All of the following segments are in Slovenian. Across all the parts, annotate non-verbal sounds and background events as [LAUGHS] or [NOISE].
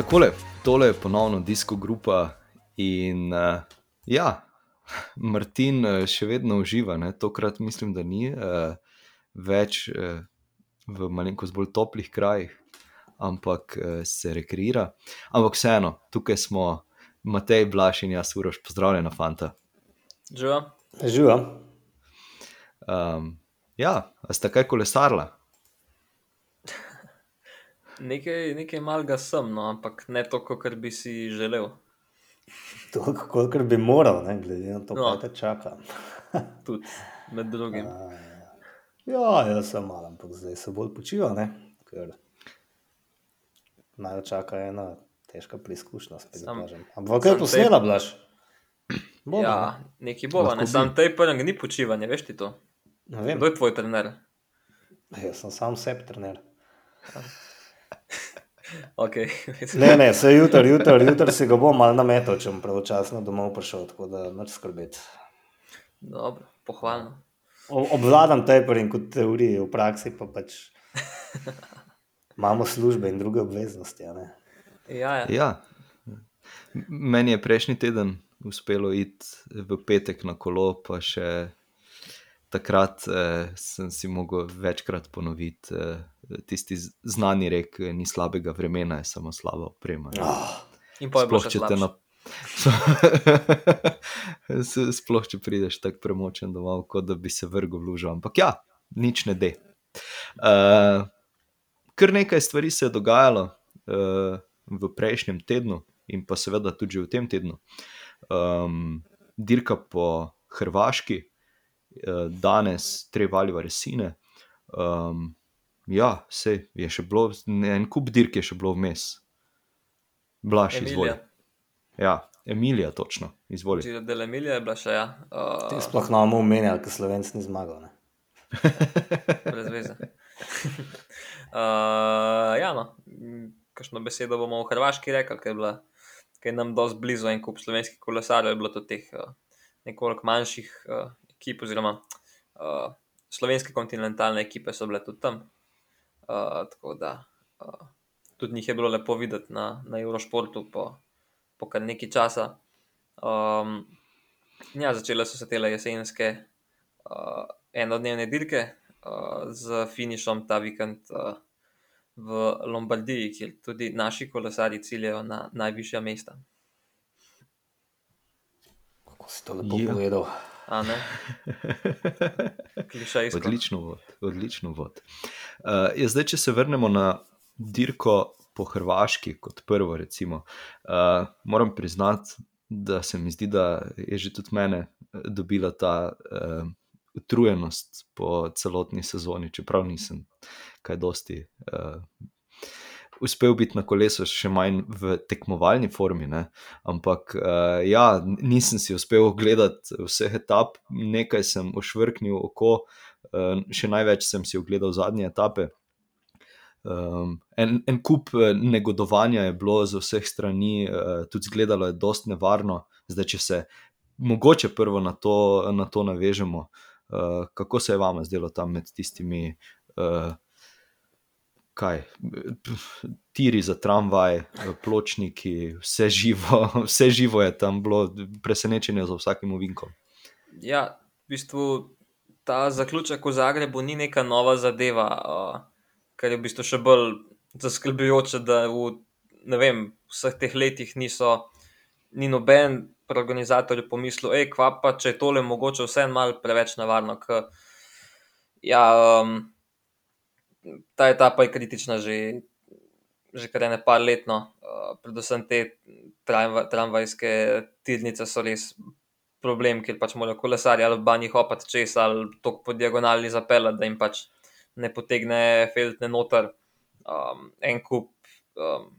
Takole, tole je ponovno disko grupa in uh, ja, [LAUGHS] Martin uh, še vedno uživa, ne? tokrat mislim, da ni uh, več uh, v malenkost bolj toplih krajih, ampak uh, se rekreira. Ampak vseeno, tukaj smo, Matej, Blaž in jaz, urož, pozdravljena, fanta. Živa. Živa. Um, ja, ste kaj kolesarla? Nekaj, nekaj malega sem, no, ampak ne toliko, kot bi si želel. Toliko, kolikor bi moral, ne, glede na to, No. kaj te čaka. [LAUGHS] Tudi med drugim. A, Ja, jaz sem malo, ampak zdaj se bolj počiva, ne? ker naj čaka ena težka preizkušnja. Ampak kaj sam posnela, blaš? Bo, Ja, nekaj bova, ne bi. sam tej prvem ni počivanje, veš ti to. Kdo je tvoj trener? Jaz sem sam sebi trener. Okay. Ne, ne, se jutri, jutri, jutri si ga bom malo nametal, če bom pravočasno domov prišel, tako da nič skrbeti. Dobro, pohvalno. O- Obvladam tepar in kot teorije, v praksi pa pač imamo službe in druge obveznosti. a ne. Ja, ja. Ja. Meni je prejšnji teden uspelo iti v petek na kolo, pa še takrat eh, sem si mogel večkrat ponoviti eh, tisti znani rek, eh, ni slabega vremena, je samo slaba oprema. Ah, In pa je bilo še na... [LAUGHS] Sploh če prideš tako premočen domov, kot da bi se vrgel v lužo. Ampak ja, nič ne de. Uh, kar nekaj stvari se je dogajalo uh, v prejšnjem tednu, in pa seveda tudi v tem tednu. Um, dirka po Hrvaški, uh, danes Trevaliva resine. Um, ja, vse je še bilo, en kup dirk je še bilo vmes. Blaž, izvoli. Ja, Emilija, točno, izvoli. Giro del Emilija je bila še ja. Uh, sploh ne bomo omenjali, ker slovenc ni zmagal. Ne? [LAUGHS] brez veze. [LAUGHS] uh, ja, no, kakšno besedo bomo v Hrvaški rekli, ker je, bila, ker je nam dosti blizu en kup slovenskih kolesarjev, je bilo tudi teh uh, nekoliko manjših uh, ekip, oziroma uh, slovenske kontinentalne ekipe so bile tudi tam. Uh, tako da uh, tudi njih je bilo lepo videti na, na Eurošportu po, po kar nekaj časa. Um, ja, začele so se te jesenske uh, enodnevne dirke uh, z finišom ta vikend uh, v Lombardiji, kjer tudi naši kolesari ciljajo na najvišja mesta. Kako si to lepo Ja. povedal. Odlično vod. Odlično vod. Uh, ja, zdaj, če se vrnemo na dirko po Hrvaški, kot prvo, recimo, uh, moram priznati, da se mi zdi, da je že tudi mene eh, dobila ta uh, utrujenost po celotni sezoni, čeprav nisem kaj dosti. Uh, Uspel biti na kolesu, še manj v tekmovalni formi, ne? ampak uh, ja, nisem si uspel ogledati vseh etap, nekaj sem ošvrknil oko, uh, še največ sem si ogledal zadnje etape. Um, en, en kup eh, negodovanja je bilo z vseh strani, uh, tudi zgledalo je dosti nevarno. Zdaj, če se mogoče prvo na to, na to navežemo, uh, kako se je vama zdelo tam med tistimi, uh, kaj, tiri za tramvaj, pločniki, vse živo, [LAUGHS] vse živo je tam bilo, presenečenje za vsakim ovinkom. Ja, v bistvu ta zaključek v Zagrebu ni neka nova zadeva, kar je v bistvu še bolj zaskrbljujoče, da v vem, vseh teh letih niso, ni noben organizatorju pomislil, hej, kva pa, če je tole mogoče vseeno malo preveč nevarno. Ker, ja, um, ta etapa je kritična že, že kar ene par letno, uh, predvsem te tramva, tramvajske tirnice so res problem, ker pač morajo kolesarji ali banji hopati čez ali tok po diagonali zapeljati, da jim pač ne potegne feltne noter. Um, en kup um,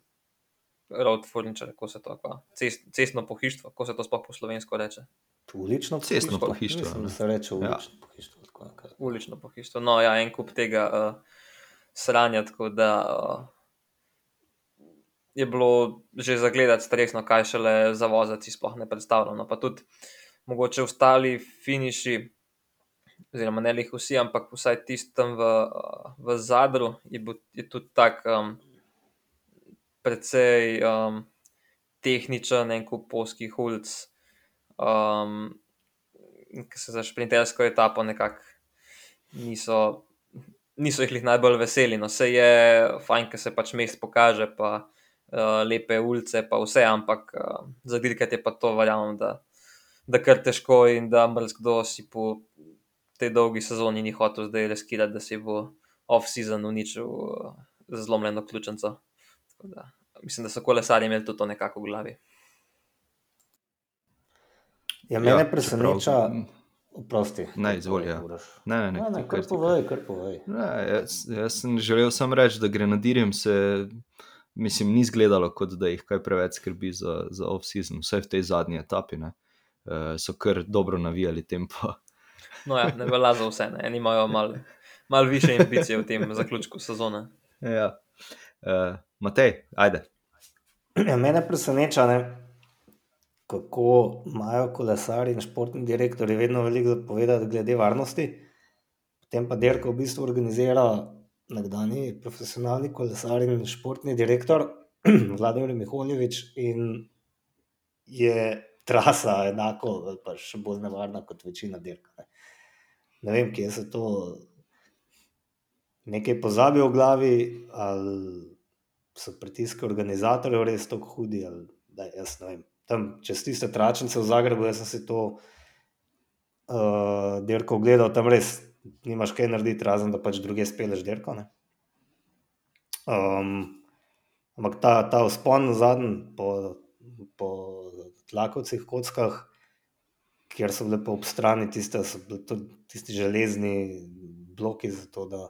road furniture, kako se to reče, Cest, cestno pohištvo, kako se to sploh po slovensko reče. Ulično Cestno pohištvo? pohištvo, Mislim, da se reče Ja. ulično pohištvo. tako nekaj. Ulično pohištvo. No, ja, en kup tega uh, sranja, tako da uh, je bilo že zagledati stresno, kaj šele za vozati, sploh ne predstavljeno. Pa tudi mogoče ostali finiši, oziroma ne lih vsi, ampak vsaj tistem v, uh, v zadru je, bil, je tudi tak. Um, precej um, tehničen, en kup polskih ulic, um, ki se za šprintersko etapo nekako niso, niso jih najbolj veseli. No, se je fajn, ker se pač mest pokaže, pa uh, lepe ulice, pa vse, ampak uh, za dirkati je pa to, verjamem, da, da kar težko in da mrzkdo si po tej dolgi sezoni ni hotel zdaj reskirati, da si bo off-season uničil uh, zlomljeno ključnico. Da, mislim, da so kolesari imeli tudi to nekako v glavi. Ja, mene ja, preseneča. Prosti. Ne, izvoli. Ja. Ne, ne, ne, ne, ne kar povej, kar povej. Ne, jaz, jaz sem želel samo reči, da grenadirjem se, mislim, ni izgledalo, kot da jih kaj preveč skrbi za, za off-season, vse v tej zadnji etapi. Ne. Uh, so kar dobro navijali tempo. [LAUGHS] No, ja, ne velja za vse, ne imajo malo mal više ambicije v tem zaključku sezone. Ja. Uh, Matej, ajde. Ja, mene preseneča, ne, kako imajo kolesari in športni direktori vedno veliko povedati glede varnosti. Potem pa Derko v bistvu organizira nekdani profesionalni kolesar in športni direktor [CLEARS THROAT] Vladimir Miholjevič in je trasa enako, pa še bolj nevarna kot večina Derka. Ne ne vem, kje se to nekaj pozabi v glavi, ali so pritiski organizatorjev res tako hudi. Ali, da, jaz ne vem. Tam, čez tiste tračnice v Zagrebu, jaz sem si to uh, dirko gledal, tam res nimaš kaj narediti, razen da pač druge speleš dirko. Um, ampak ta, ta vzpon zadnji po, po tlakovcih, kockah, kjer so bile po obstrani tiste, so bile tudi tisti železni bloki, zato da,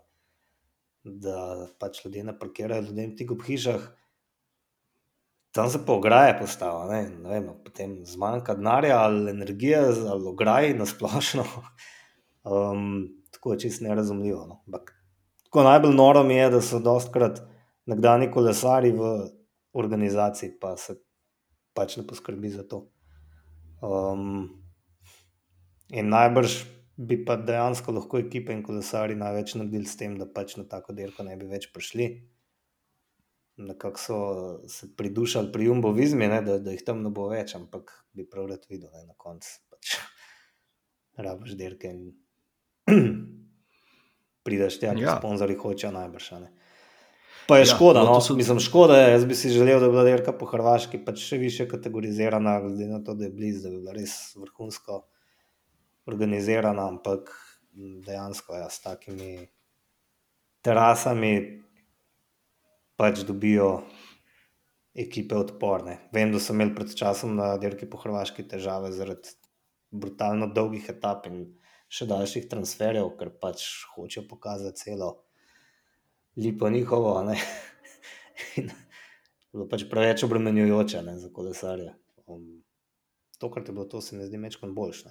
da pač ljudje ne parkirajo, ljudje ti ob hišah. Tam se pa ograje postavlja, ne? ne vem, potem zmanjka denarja ali energije, ali ograje na splošno. [LAUGHS] Um, tako je čisto nerazumljivo. No? Bak, tako najbolj noro mi je, da so dostkrat nekdani kolesari v organizaciji, pa se pač ne poskrbi za to. Um, in najbrž bi pa dejansko lahko ekipe in kolesari največ naredili s tem, da pač na tako dirko ne bi več prišli. Nekako so se pridušali pri Jumbovizmi, da, da jih tam ne bo več, ampak bi prav rad videl, da na koncu pač [LAUGHS] rabiš dirke in [CLEARS THROAT] prideš tja, ja. sponzorji hočejo najbrž. Pa je ja, škoda, no, so... mislim, škoda je, jaz bi si želel, da bi bila dirka po Hrvaški pač še više kategorizirana, glede na to, da je blizu, da bi bila res vrhunsko organizirana, ampak dejansko ja, s takimi terasami pač dobijo ekipe odporne. Vem, da so imeli pred časom na dirki po Hrvaški težave zaradi brutalno dolgih etap in še daljših transferjev, ker pač hočejo pokazati celo lepo njihovo. [LAUGHS] Bilo pač preveč obremenjujoče ne, za kolesarje. Um, to, kar je bilo, to se mi zdi mečkon boljše.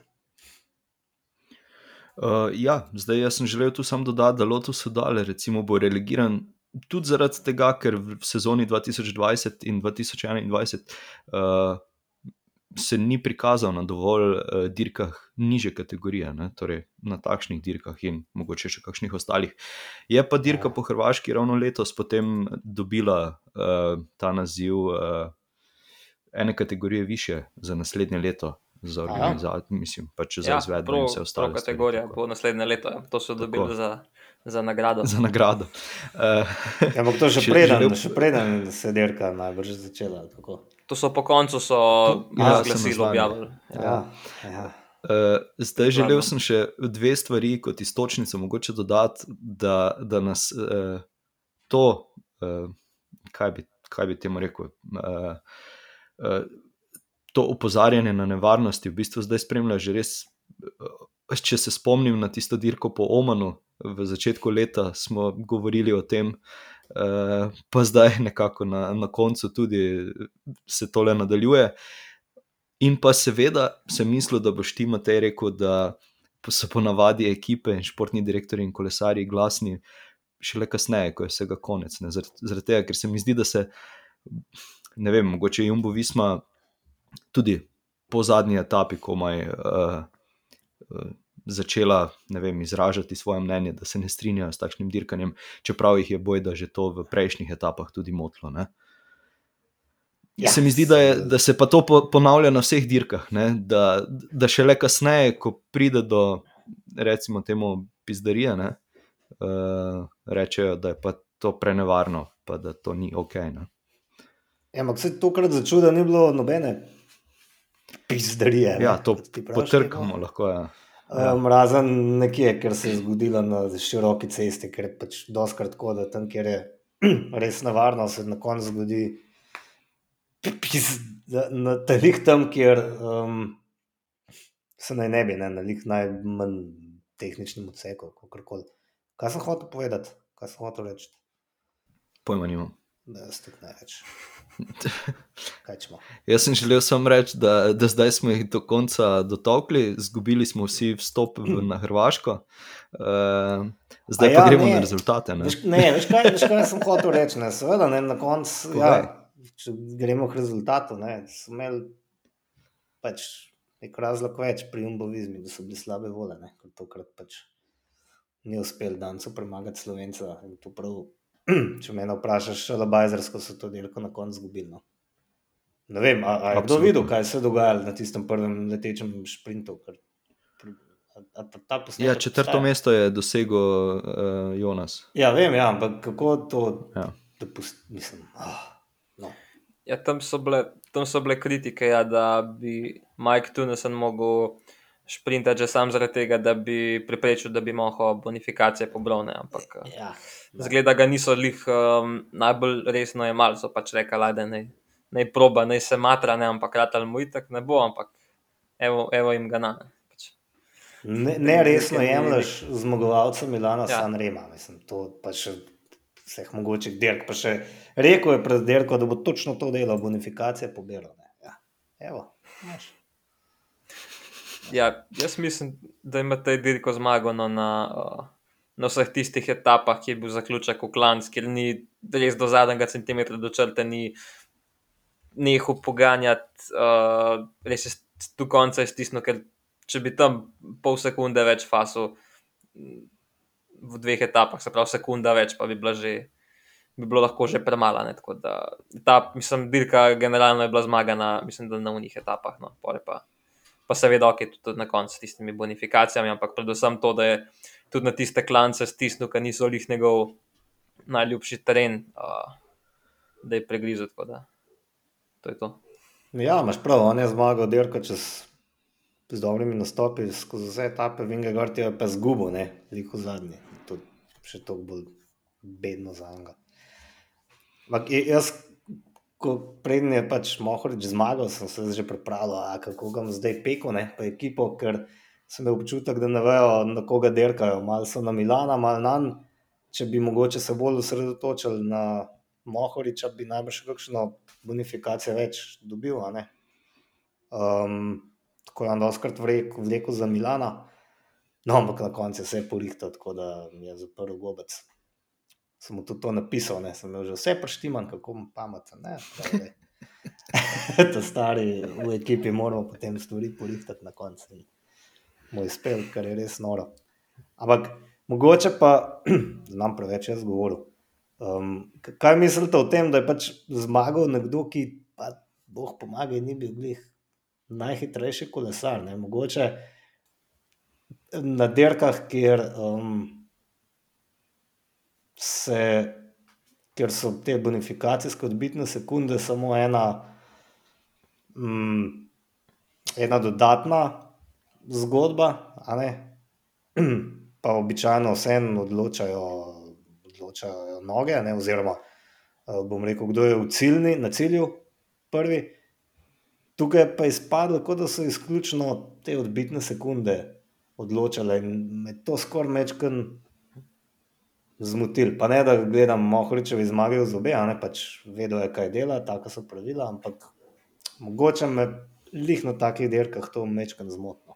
Uh, ja, zdaj jaz sem želel tu samo dodati, da Lotus Sodale recimo bo relegiran tudi zaradi tega, ker v sezoni 2020 in 2021 uh, se ni prikazal na dovolj uh, dirkah niže kategorije, ne? torej na takšnih dirkah in mogoče še kakšnih ostalih. Je pa dirka ja. po Hrvaški ravno letos potem dobila uh, ta naziv uh, ene kategorije više za naslednje leto za organizacijo, mislim, pač za ja, izvedbo in vse ostalo. Kategorija bo naslednje leto, ja. to so dobili za, za nagrado. Za nagrado. Uh, [LAUGHS] ja, ampak to že preden, želel... še preden se dirka najbrž začela. Tako. To so po koncu so ja, glasili objavili. Ja. Ja, ja. Uh, zdaj želel sem še dve stvari kot istočnico, mogoče dodati, da, da nas uh, to, uh, kaj, bi, kaj bi temu rekel, uh, uh, to opozarjanje na nevarnosti v bistvu zdaj spremlja že res. Eh, če se spomnim na tisto dirko po Omanu, v začetku leta smo govorili o tem, eh, pa zdaj nekako na, na koncu tudi se tole nadaljuje. In pa seveda sem mislil, da boš ti Matej rekel, da so ponavadi ekipe in športni direktori in kolesari glasni šele kasneje, ko je vsega konec. Zaradi zar tega, ker se mi zdi, da se, ne vem, mogoče Jumbo Visma tudi po zadnji etapi, ko je uh, uh, začela vem, izražati svoje mnenje, da se ne strinjajo s takšnim dirkanjem, čeprav jih je boj, da že to v prejšnjih etapah tudi motlo. Ne? Ja, se mi zdi, da, je, da se pa to po, ponavlja na vseh dirkah. Ne? Da, da šele kasneje, ko pride do, recimo, temu pizdarija, ne? Uh, rečejo, da je pa to prenevarno, pa da to ni ok. Ne? Ja, ampak se tokrat začuti, da ni bilo nobene pizdarije. Ja, to potrkamo lahko. Ja. Ja. Um, razen nekje, ker se je zgodilo na široki cesti, ker je pač doskrat tako, da tam, kjer je [CLEARS THROAT] res nevarno, se na koncu zgodi. Na teh tam, kjer um, se naj ne bi, ne, na njih najmanj tehničnim odsekom, kako koli. Kaj sem hotel povedati, kaj sem hotel reči? Pojma nimam. Da, jaz tudi ne rečem. Jaz sem želel samo reči, da, da zdaj smo jih do konca dotokli, izgubili smo vsi vstop v, na Hrvaško, uh, zdaj ja, pa gremo ne. na rezultate. Ne, veš, ne veš, kaj, veš, kaj sem hotel reči. Ne? Seveda, ne, na koncu, ja, če gremo k rezultatu, ne, smo imeli pač nek razlog več pri umbovizmi, da so bili slabe vole, ker tokrat pač ni uspel dancu premagati slovenca in to prav. [CLEARS THROAT] če me vprašaš, ali bajzersko so to delko na koncu zgubili. No. Ne vem, ali je kdo videl, kaj se je dogajalo na tistem prvem letečem sprintu. Ker, ja, četrto vstaja. mesto je dosegel uh, Jonas. Ja, vem, ja, ampak kako to ja. mislim. Oh, no. ja, tam, so bile, tam so bile kritike, ja, da bi Mike Tunesen mogel šprinta že sam zaradi tega, da bi preprečil, da bi lahko bonifikacije pobrovne. Ampak ja, zgleda, da niso jih um, najbolj resno imeli, so pač rekli, da ne, ne proba, ne se matra, ne, ampak kratal mu itak ne bo, ampak evo, evo jim ga na. Pač. Ne, ne resno jemliš zmagovalca Milana ja. San Rema, mislim, to pa še vseh mogočih dirk. Pa še rekel je pred dirko, da bo točno to delo, bonifikacije pobirale. Ja, evo, znaš. Ja, jaz mislim, da ima ta dirko zmago no, na, na vseh tistih etapah, ki je bil zaključek v klanc, ker ni res do zadnjega centimetra do črte, ni neho poganjati, uh, res je do konca iztisnil, ker če bi tam pol sekunde več fasil v dveh etapah, se pravi sekunda več, pa bi bila že. Bi bilo lahko že premalo. Ta, mislim, dirka generalno je bila zmagana, mislim, da na unih etapah. No, pa pa seveda, ok, tudi na koncu s tistimi bonifikacijami, ampak predvsem to, da je tudi na tiste klance stisnil, ki niso jih njegov najljubši teren, uh, da je pregrizel. Da, to je to. Ja, imaš prav, on je zmagal, dirka čez. Z dobrimi nastopi, skozi vse etape, vinga, gorti je pa zgubo, ne, veliko zadnji. To še toliko bolj bedno za njega. Jaz, ko prednji je pač Mohorič zmagal, sem se že pripravljal, kako ga bom zdaj pekel, ne, pa ekipo, ker sem imel občutek, da ne vejo, na koga derkajo. Mal so na Milana, mal na Nan. Če bi mogoče se bolj osredotočili na Mohoriča, bi najbrž kakšno bonifikacijo več dobil. Um, tako je on doskrat vlekel za Milana. No, ampak na koncu je porihtal, tako da je zaprl gobec sem mu tudi to napisal, ne? sem imel že vse prštiman, kako mu pameten. to [LAUGHS] stari v ekipi moramo potem stvari polihtati na koncu. Moj spel, kar je res noro. Ampak mogoče pa [CLEARS THROAT] znam preveč jaz govoril. Um, kaj mislite o tem, da je pač zmagal nekdo, ki pa boh pomaga in ni bil glih najhitrejši kolesar? Ne? Mogoče na dirkah, kjer um, se, ker so te bonifikacijske odbitne sekunde samo ena, mm, ena dodatna zgodba, [CLEARS THROAT] pa običajno vseeno odločajo, odločajo noge, ne? oziroma eh, bom rekel, kdo je v ciljni, na cilju prvi. Tukaj pa je izpadlo, kot da so izključno te odbitne sekunde odločale in me to skoraj mečkaj zmotili. Pa ne, da gledam Mohoričevi zmage v zobe, a ne pač vedo je, kaj dela, tako so pravila, ampak mogoče me lih na takih dirkah to mečkam zmotno.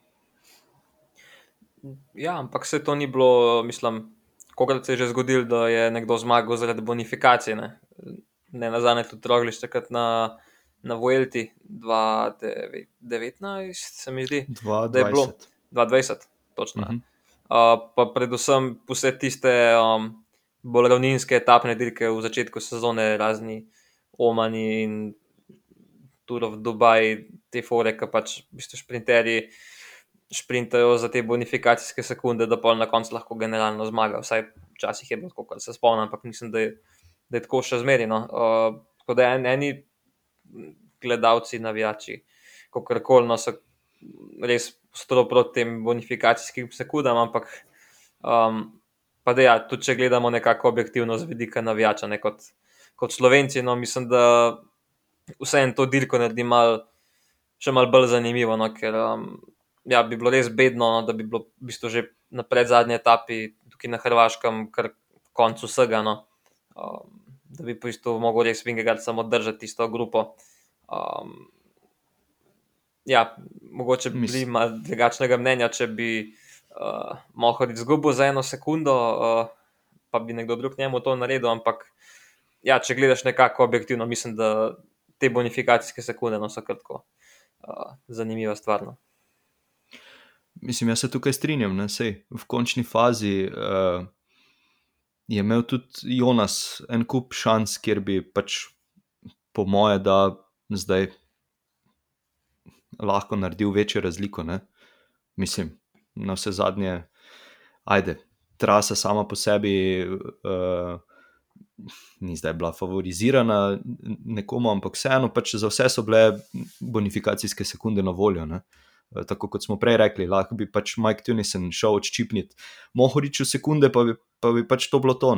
Ja, ampak se to ni bilo, mislim, koga se je že zgodil, da je nekdo zmagal zaradi bonifikacije. Ne, ne na zadnje tudi rogliš takrat na, na Vuelti 2019, se mi zdi. 2020. Da je bilo 2020, točno. Uh -huh pa predvsem vse tiste um, bolj ravninske etapne dirke v začetku sezone, razni omani in Tour of Dubai, te fore, ki pač v bistvu šprinterji šprintajo za te bonifikacijske sekunde, da pa na koncu lahko generalno zmaga. Vsaj včasih je bilo tako, kar se spomnim, ampak mislim, da je, da je tako še zmerino. Uh, tako da en, eni gledalci, navijači, kako koli, no, so res stro proti tem bonifikacijskim sekundam, ampak um, pa da ja, tudi če gledamo nekako objektivno z vidika navijača, ne kot, kot slovenci, no, mislim, da vse en to dirko naredi mal, še mal bolj zanimivo, no, ker um, ja, bi bilo res bedno, no, da bi bilo v bistvu že na pred zadnji etapi tukaj na Hrvaškem, kar koncu vsega, no, um, da bi v bistvu mogel res Vingegard samo držati tisto grupo. Um, ja, mogoče bi bili malo drugačnega mnenja, če bi uh, Mohor izgubil za eno sekundo, uh, pa bi nekdo drug njemu to naredil. Ampak, ja, če gledaš nekako objektivno, mislim, da te bonifikacijske sekunde no, so kratko uh, zanimiva stvar. No. Mislim, jaz se tukaj strinjam. Sej, v končni fazi uh, je imel tudi Jonas en kup šans, kjer bi pač, po moje, da zdaj lahko naredil večjo razliko. Ne? Mislim, na vse zadnje, ajde, trasa sama po sebi uh, ni zdaj bila favorizirana nekomu, ampak vseeno, pač za vse so bile bonifikacijske sekunde na voljo. Ne? Eh, tako kot smo prej rekli, lahko bi pač Mike Tunisen šel odščipniti, mohoriču sekunde, pa bi, pa bi pač to bilo to,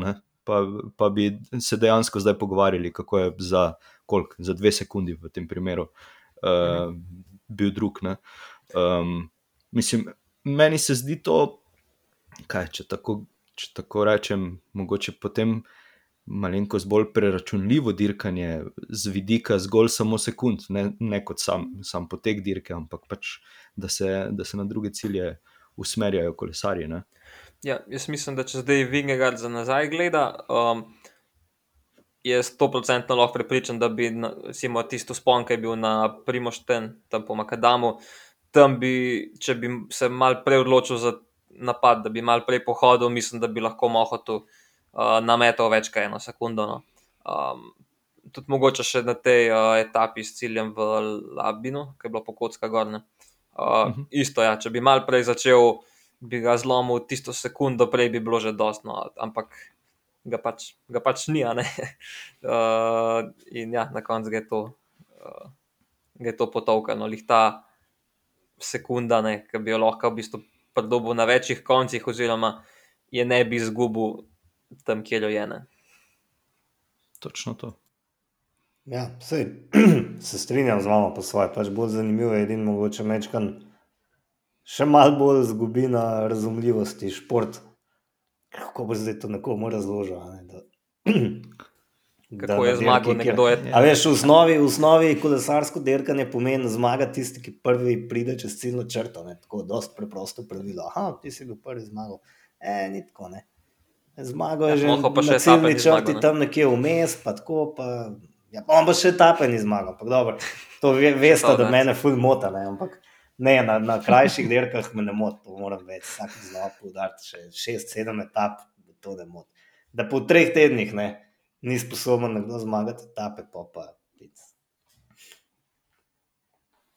pa, pa bi se dejansko zdaj pogovarjali, kako je za, kolik, za dve sekundi v tem primeru uh, bil drug. Um, mislim, meni se zdi to, kaj, če, tako, če tako rečem, mogoče potem malenkost bolj preračunljivo dirkanje z vidika zgolj samo sekund, ne, ne kot sam, sam potek dirke, ampak pač, da, se, da se na druge cilje usmerjajo kolesarji. Ne. Ja, jaz mislim, da če zdaj Vingegard za nazaj gleda. Um, Je sto procentno lahko prepričan, da bi recimo, tisto spon, ki je bil na Primošten, tam po Makadamu, tam bi, če bi se mal prej odločil za napad, da bi mal prej pohodil, mislim, da bi lahko mohotu uh, nametal več kot eno sekundo. No. Um, tudi mogoče še na tej uh, etapi s ciljem v Labinu, ki je bilo pokotska gorne. Uh, uh mhm. -huh. Isto, ja, če bi mal prej začel, bi ga zlomil tisto sekundo, prej bi bilo že dostno, ampak ga pač, ga pač ni. uh, [LAUGHS] in ja, na koncu je to, uh, to potovkano, lihta sekunda, ki bi jo lahko v bistvu pridobil na večjih koncih, oziroma je ne bi izgubil tam, kjer jo je. Ne. Točno to. Ja, sej, [CLEARS THROAT] se strinjam z vami, pa svoje. Pač bolj zanimivo je, edino mogoče mečkan. Še malo bolj zgubi na razumljivosti šport. Kako bo zdaj to nekomu razložil? Ne? [CLEARS THROAT] kako je zmagal, nekdo je. A veš, v osnovi, v osnovi kolesarsko dirkanje pomeni zmagati tisti, ki prvi pride čez ciljno črto. Ne? Tako zelo preprosto pravilo. Aha, ti si bil prvi zmagal. E, ni tako. Ne? Zmagal je ja, že na ciljni črti, ne? tam nekje vmes, pa tako. Pa, ja, pa on bo še tapen zmagal. To ve, veste, da mene ful mota. Ne? Ampak ne, na, na krajših dirkah me ne moti, to moram več. Vsak znova poudariti še šest, sedem etap, da to ne moti. Da po treh tednih ne ni sposoben nekdo zmagati, tape pa pa.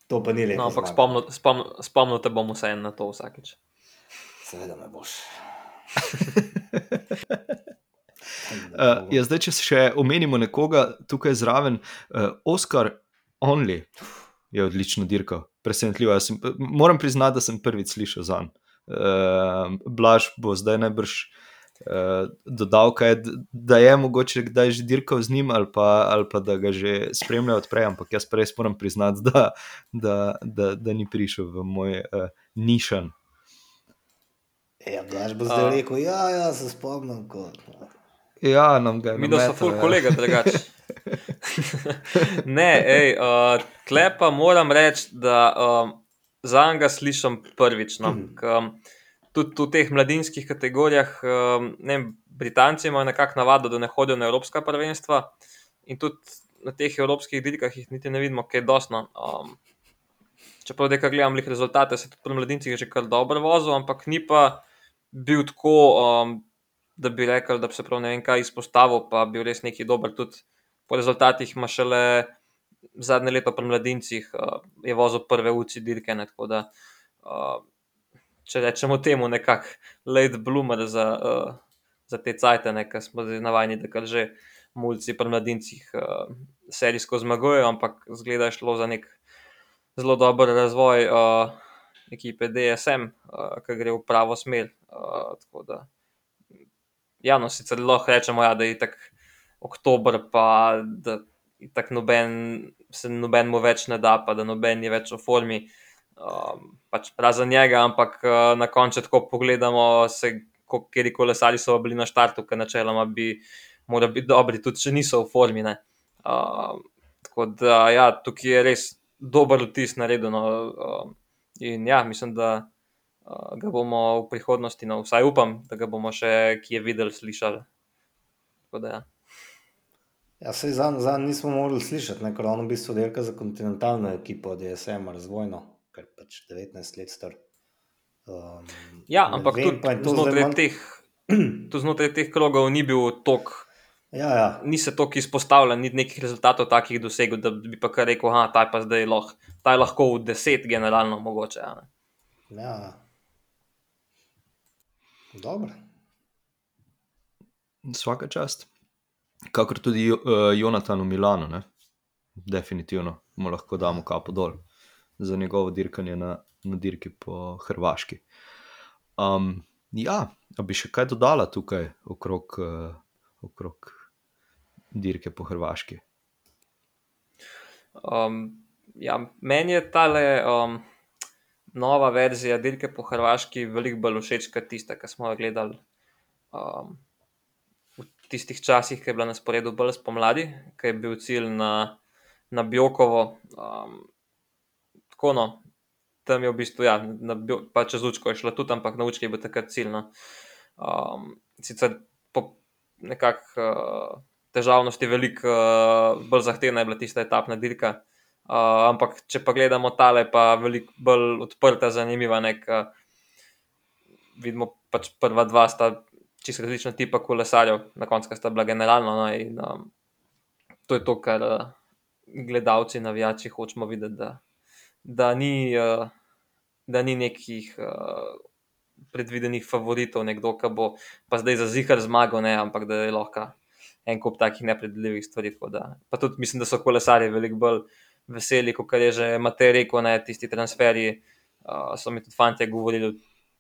To pa ni lepo. No, ampak spomnil spomn, spomn te bom vse na to vsakeč. Seveda me boš. Uh, [LAUGHS] ja, zdaj, če še omenimo nekoga tukaj zraven, uh, Oscar Only je odlično dirkal, presenetljivo. Sem, moram priznati, da sem prvič slišal za njim. Uh, Blaž bo zdaj najbrž uh, dodal, kaj, da je mogoče kdaj že dirkal z njim ali pa, ali pa da ga že spremlja odprej, ampak jaz res moram priznati, da, da, da, da ni prišel v moj uh, nišan. Ja, daš bo zdaj uh, rekel, ja, ja, se spomnim. Ko... Ja, nam ga je. Mi smo ful ja. kolega, drugače. [LAUGHS] ne, hej, uh, klepa moram reči, da um, za njega slišim prvič. No, mm. k, um, tudi v teh mladinskih kategorijah, um, ne vem, Britanci imajo nekako navado, da ne hodijo na evropska prvenstva in tudi na teh evropskih dirkah jih niti ne vidimo, kaj je dosno. Um, čeprav nekaj gledam, jih rezultate se tudi pri mladincih že kar dobro vozil, ampak ni pa bil tako, um, da bi rekel, da bi se prav ne vem kaj izpostavil, pa bil res neki dober. Tudi po rezultatih ima šele zadnje leto pri mladincih uh, je vozil prve uci dirke. Ne, tako da, uh, če rečemo temu, nekako late bloomer za, uh, za te cajtane, ki smo zdaj navajeni, da kar že mulci pri mladincih uh, serijsko zmagujejo, ampak zgleda, da je šlo za nek zelo dober razvoj uh, ekipe DSM, uh, ki gre v pravo smer. Uh, tako da, ja, no, sicer lahko rečemo, ja, da je tako oktober, pa da tako noben, se nobenemu več ne da, pa da noben je več v formi. Um, pač razen njega, ampak uh, na koncu, ko pogledamo, kje ti kolesari so bili na štartu, ki načeloma bi morali biti dobri, tudi če niso v formi. Uh, tako da, ja, tukaj je res dober vtis naredjen. Uh, in ja, mislim, da uh, ga bomo v prihodnosti, no, vsaj upam, da ga bomo še kje videli, slišali. Tako da, ja. Ja, se za njim nismo mogli slišati, ker on v bistvu dela za kontinentalno ekipo, DSM, razvojno, ker pač 19 let star. Um, ja, ampak vem, tudi znotraj, man... teh, [CLEARS THROAT] tudi znotraj teh krogov ni bil tok. Ja, ja. Ni se tako izpostavljen, ni nekih rezultatov takih dosegel, da bi pa kar rekel, da ta je pa zdaj lahko, ta je lahko v deset, generalno mogoče. Ja. ja. Dobro. Vsaka čast kakor tudi uh, Jonathan v Milano, ne? definitivno mu lahko damo kapo dol za njegovo dirkanje na, na dirki po Hrvaški. Um, ja, bi še kaj dodala tukaj okrog, uh, okrog dirke po Hrvaški? Um, ja, meni je ta um, nova verzija dirke po Hrvaški veliko bolj všeč kot tista, ki smo jo gledali. Um, tistih časih, ki je bila na sporedu bolj spomladi, ki je bil cilj na, na Bjokovo. Um, tako no, tam je v bistvu, ja, bio, pa čez učko je šlo tudi, ampak na učki je bil takrat cilj. No. Um, sicer po nekakšni uh, težavnosti, veliko uh, bolj zahtevna je bila tista etapna dirka. Uh, ampak, če pa gledamo tale, pa je veliko bolj odprta, zanimiva. Nek, uh, vidimo, pač prva dva sta čisto različna tipa kolesarjev, na koncu sta bila generalno. No, in, um, to je to, kar uh, gledalci, navijači hočemo videti, da, da, ni, uh, da ni nekih uh, predvidenih favoritov, nekdo, ki bo pa zdaj za zihar zmagal, ne, ampak da je lahko en kup takih nepredvidljivih stvari. Da, pa tudi mislim, da so kolesarji veliko bolj veseli, kot je že Matej rekel, ne, tisti transferji. Uh, so mi tudi fanti govorili,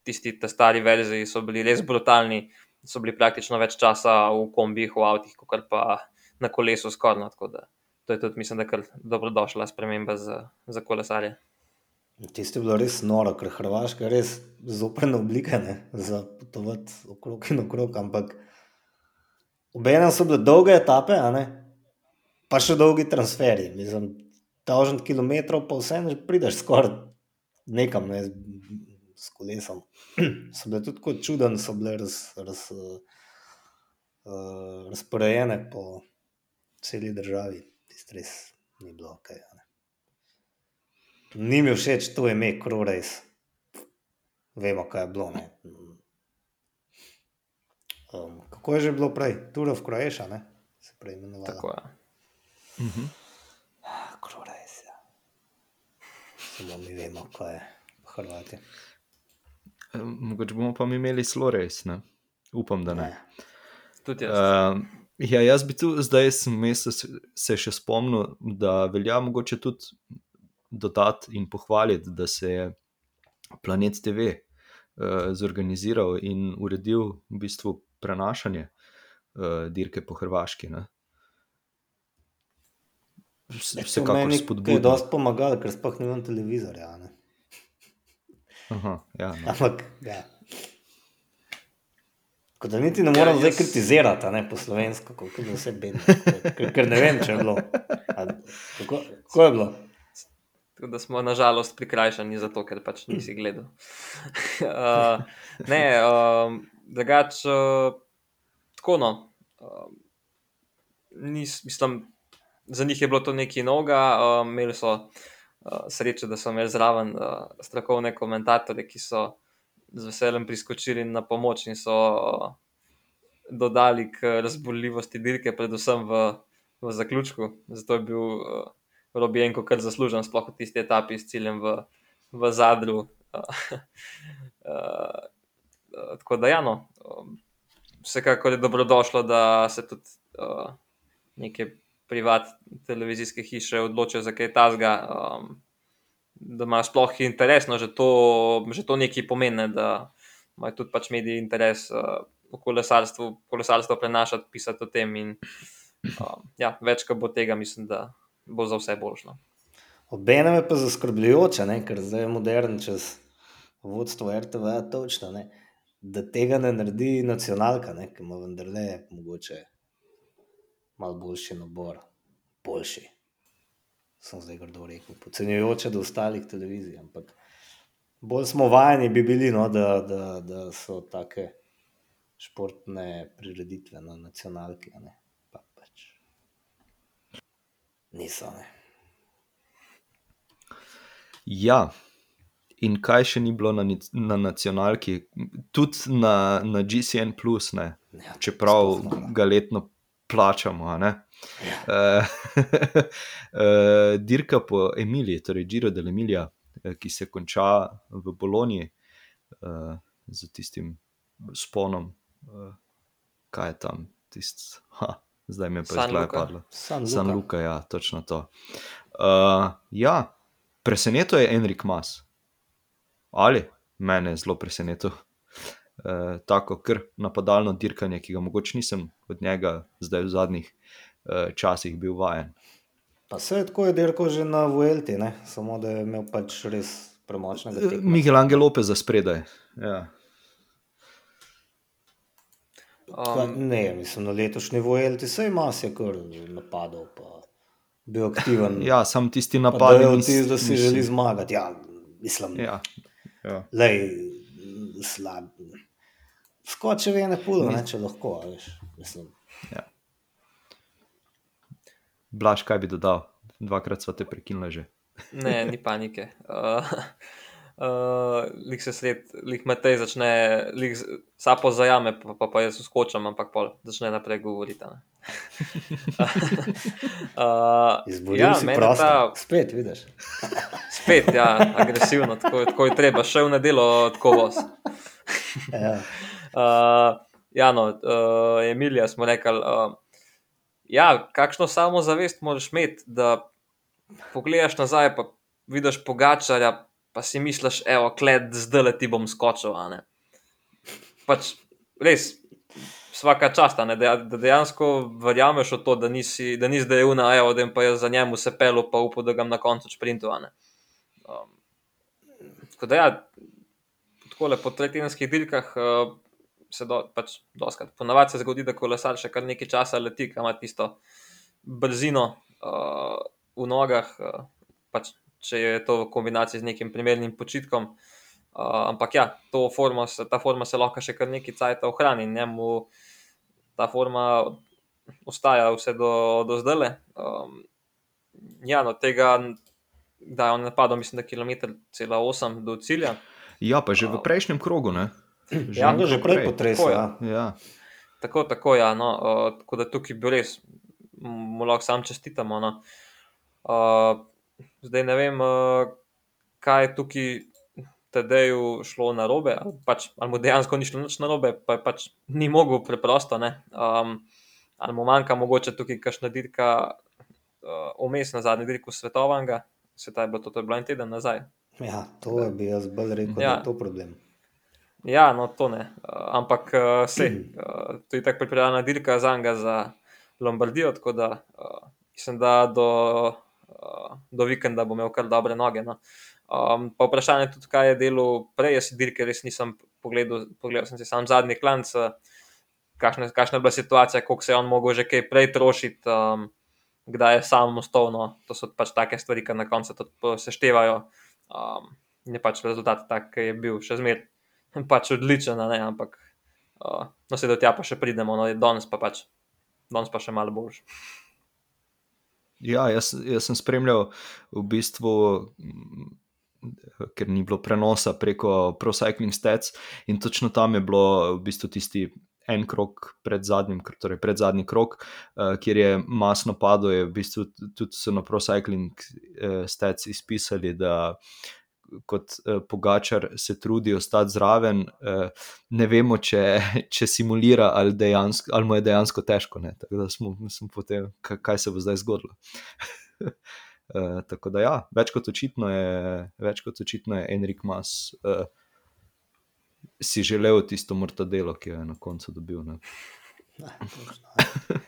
tisti stari verziji so bili res brutalni, so bili praktično več časa v kombih, v avtih, kot pa na kolesu skorno. To je tudi, mislim, da je dobrodošla sprememba za, za kolesarje. Tisti je bilo res noro, ker Hrvaška je res zoprna oblika ne? za potovati okrog in okrog. Ampak obenem so bile dolge etape, pa še dolgi transferi. Mislim, tažen kilometrov, pa vse ne prideš skoraj nekam. Ne? s kolesom. [CLEARS THROAT] so bile tudi tako čudne, so bile raz, raz, uh, razporejene po celi državi, tisti res ni bilo ok. Ni mi všeč to ime, Krorejs. Vemo, kaj je bilo. Um, kako je že bilo prej, Turov Kroješa, ne? se prej imenovalo. Tako je. Mhm. Krorejs, ja. Samo mi vemo, kaj je Hrvati. Mogoče bomo pa imeli zelo res, ne? upam, da ne. Tudi jaz. Uh, ja, jaz bi tu zdaj se še spomnil, da velja mogoče tudi dodati in pohvaliti, da se je Planet TV uh, zorganiziral in uredil v bistvu prenašanje uh, dirke po Hrvaški. Ne? Vsekakor spodbudno. Je dosti pomagalo, ker sploh nimam televizorja. Ne? Aha, ja, no. Ampak, ja. Kot da niti ne morem ja, zdaj kritizirati, ne po slovensko, kako je vse bedno. Ker, ker ne vem, če je bilo. A, kako, kako je bilo? Tako da smo nažalost prikrajšani zato, ker pač nisi gledal. uh, [LAUGHS] ne, uh, drugače, uh, tako no. Uh, nis, mislim, za njih je bilo to nekaj noga, uh, imeli so uh, srečo, da so imeli zraven uh, strokovne komentatorje, ki so z veseljem priskočili na pomoč in so uh, dodali k razboljivosti dirke, predvsem v, v zaključku. Zato je bil uh, Robijenko kar zaslužen, sploh v tisti etapi s ciljem v, v zadru. Uh, [LAUGHS] tako da, ja, no, um, vsekakor je dobrodošlo, da se tudi uh, neke privatne televizijske hiše odločijo za kaj tasga, um, da imajo sploh interes, no, že to, že to nekaj pomeni, da imajo tudi pač mediji interes uh, v kolesarstvu, kolesarstvo prenašati, pisati o tem. In, um, ja, več, ko bo tega, mislim, da bo za vse boljšno. Obenem je pa zaskrbljujoče, ne? ker zdaj je modern čas vodstvo RTV, točno, ne? Da tega ne naredi nacionalka, ki ima vendarle mogoče malo boljši nabor, boljši. Sem zdaj grdo rekel, podcenjujoče do ostalih televizij, ampak bolj smo vajeni bi bili, no, da, da, da so take športne prireditve na nacionalki, ne? pa pač niso. Ne? Ja, in kaj še ni bilo na, na nacionalki, tudi na, na GCN, Ja, čeprav sploh ne. ga letno plačamo. ne. Ja. [LAUGHS] Eh, eh, Dirka po Emiliji, torej Giro del Emilia, eh, ki se konča v Bologni z tistim sponom, eh, kaj je tam, tist, ha, zdaj mi je pa Luca. padlo. San San Luka. Luka, ja, točno to. Uh, ja, presenetil je Enrik Mas. Ali mene je zelo presenetil. Uh, tako kar napadalno dirkanje, ki ga mogoče nisem od njega zdaj v zadnjih uh, časih bil vajen. Pa se je tako je dirkal že na Vuelti, ne? samo da je imel pač res premočnega Uh, tekmeca. Miguel Angel Lopez za spredaj. Ja. Pa Um, Ne, mislim, na letošnji Vuelti se je mas je kar napadal, pa bil aktiven. ja, sam tisti pa napad. da je vtis, da si želi zmagati. Ja, mislim, Ja, ja. lej, slab. Skoče v ene pulo, ne, če lahko, a veš. Mislim, Blaž, kaj bi dodal? Dvakrat smo te prekinili že. ne, ni panike. Uh, [LAUGHS] uh, lik se sred, lik Matej začne, lik sapo zajame, pa, pa, pa jaz skočam, ampak pol začne naprej govoriti. a ne. uh, [LAUGHS] izboril ja, si mene prostor. ta- Spet, vidiš. Spet, ja, agresivno, tako, tako je treba, šel na delo, tako voz. [LAUGHS] Ja. Uh, ja, no, uh, Emilija smo rekli. Uh, ja, kakšno samozavest moraš imeti, da pogledaš nazaj, pa vidiš pogačarja, pa si misliš, evo, kled, zdaj le ti bom skočil. Pač res, vsaka čast, a ne, da, da dejansko verjameš v to, da nisi, da nisi zdaj una, evo, da jim pa jaz za njemu se pelu, pa upam, da ga na koncu sprintu. Um, tako da ja, tako po tretjinskih dirkah uh, se do, pač doskrat. Ponavadi se zgodi, da kolesar še kar nekaj časa leti, ima tisto brzino uh, v nogah, uh, pač, če je to v kombinaciji z nekim primernim počitkom. Uh, ampak ja, to formo se, ta forma se lahko še kar nekaj cajt ohrani. in Njemu ta forma ostaja vse do, do zdaj. Um, ja, no tega, da je on napadal, mislim, da kilometr cela 8 do cilja. Ja, pa že v prejšnjem krogu, ne? Ja, nekaj že prej potresel. Tako je. Ja. Ja. Tako, tako, ja, no, uh, tako da tukaj bi res, mu lahko sam čestitamo. No. Uh, zdaj ne vem, uh, kaj je tukaj Tadeju šlo na robe, ali, pač, ali mu dejansko ni šlo nič na robe, pa je pač ni mogel preprosto. ne. Um, ali mu manjka mogoče tukaj kakšna dirka uh, vmes na zadnji dirku svetovanga, se ta je bilo to, to je bilo en teden nazaj. ja, to je bi jaz bolj rekel, ja. da je to problem. Ja, no, to ne. Uh, ampak uh, se, uh, to je tako pripravljena dirka za njega za Lombardijo, tako da uh, mislim, da do, uh, do vikenda bo imel kar dobre noge. No. Um, pa vprašanje je tudi, kaj je delal prej, jaz dirke res nisem pogledal, pogledal sem si sam zadnji klanc, uh, kakšna, kakšna je bila situacija, koliko se je on mogel že kaj prej trošiti, um, kdaj je samostojno. To so pač take stvari, ki na koncu tudi seštevajo. Um, in je pač rezultat tak, ki je bil še zmeraj [LAUGHS] pač odličen, ne, ampak uh, no, se do tja pa še pridemo, no, danes pa pač, danes pa še malo boljši. Ja, jaz, jaz sem spremljal v bistvu, ker ni bilo prenosa preko Pro Cycling Stats, in točno tam je bilo v bistvu tisti en krok pred zadnjim, torej pred zadnji krok, uh, kjer je masno padlo, je v bistvu tudi so na ProCycling uh, stats izpisali, da kot uh, Pogačar se trudi ostati zraven, uh, ne vemo, če, [LAUGHS] če simulira ali, dejansko, ali mu je dejansko težko. Ne? Tako da smo, smo potem, kaj, se bo zdaj zgodilo. Uh, [LAUGHS] tako da, ja, več kot očitno je, več kot očitno je Enrik Mas uh, si želel tisto mortadelo, ki jo je na koncu dobil. Ne. Ne, točno.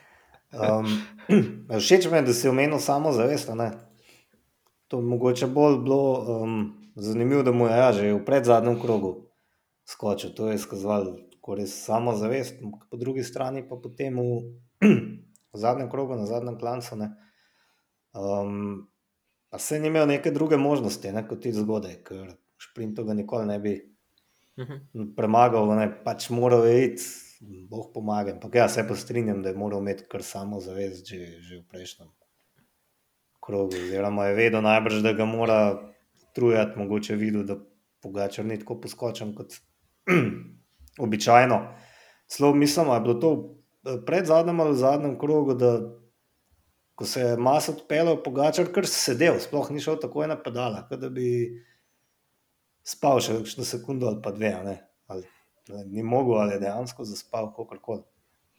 Um, [CLEARS THROAT] všeč mi je, da si omenil samo zavest. a ne. To je mogoče bolj bilo um, zanimivo, da mu je ja, že v predzadnjem krogu skočil. To je izkazoval tako res samo zavest, po drugi strani pa potem v, v zadnjem krogu, na zadnjem klancu. Ne. Um, pa se ni imel neke druge možnosti, ne, kot ti zgodaj, ker šprintu ga nikoli ne bi Mhm. premagal, ne, pač moral je iti, boh pomaga. Ampak ja, se pa strinjam, da je moral imeti kar samo zavest že, že v prejšnjem krogu. Oziroma je vedel najbrž, da ga mora trujati, mogoče videl, da pogačar ni tako poskočen kot [CLEARS THROAT] običajno. Celo mislim, da je bilo to pred zadnjem ali zadnjem krogu, da ko se je mas odpeljal, pogačar kar sedel, sploh ni šel takoj na pedala, da bi spal še kakšno sekundo ali pa dve, ne. ali ne, ni mogel, ali dejansko zaspal, kako koli.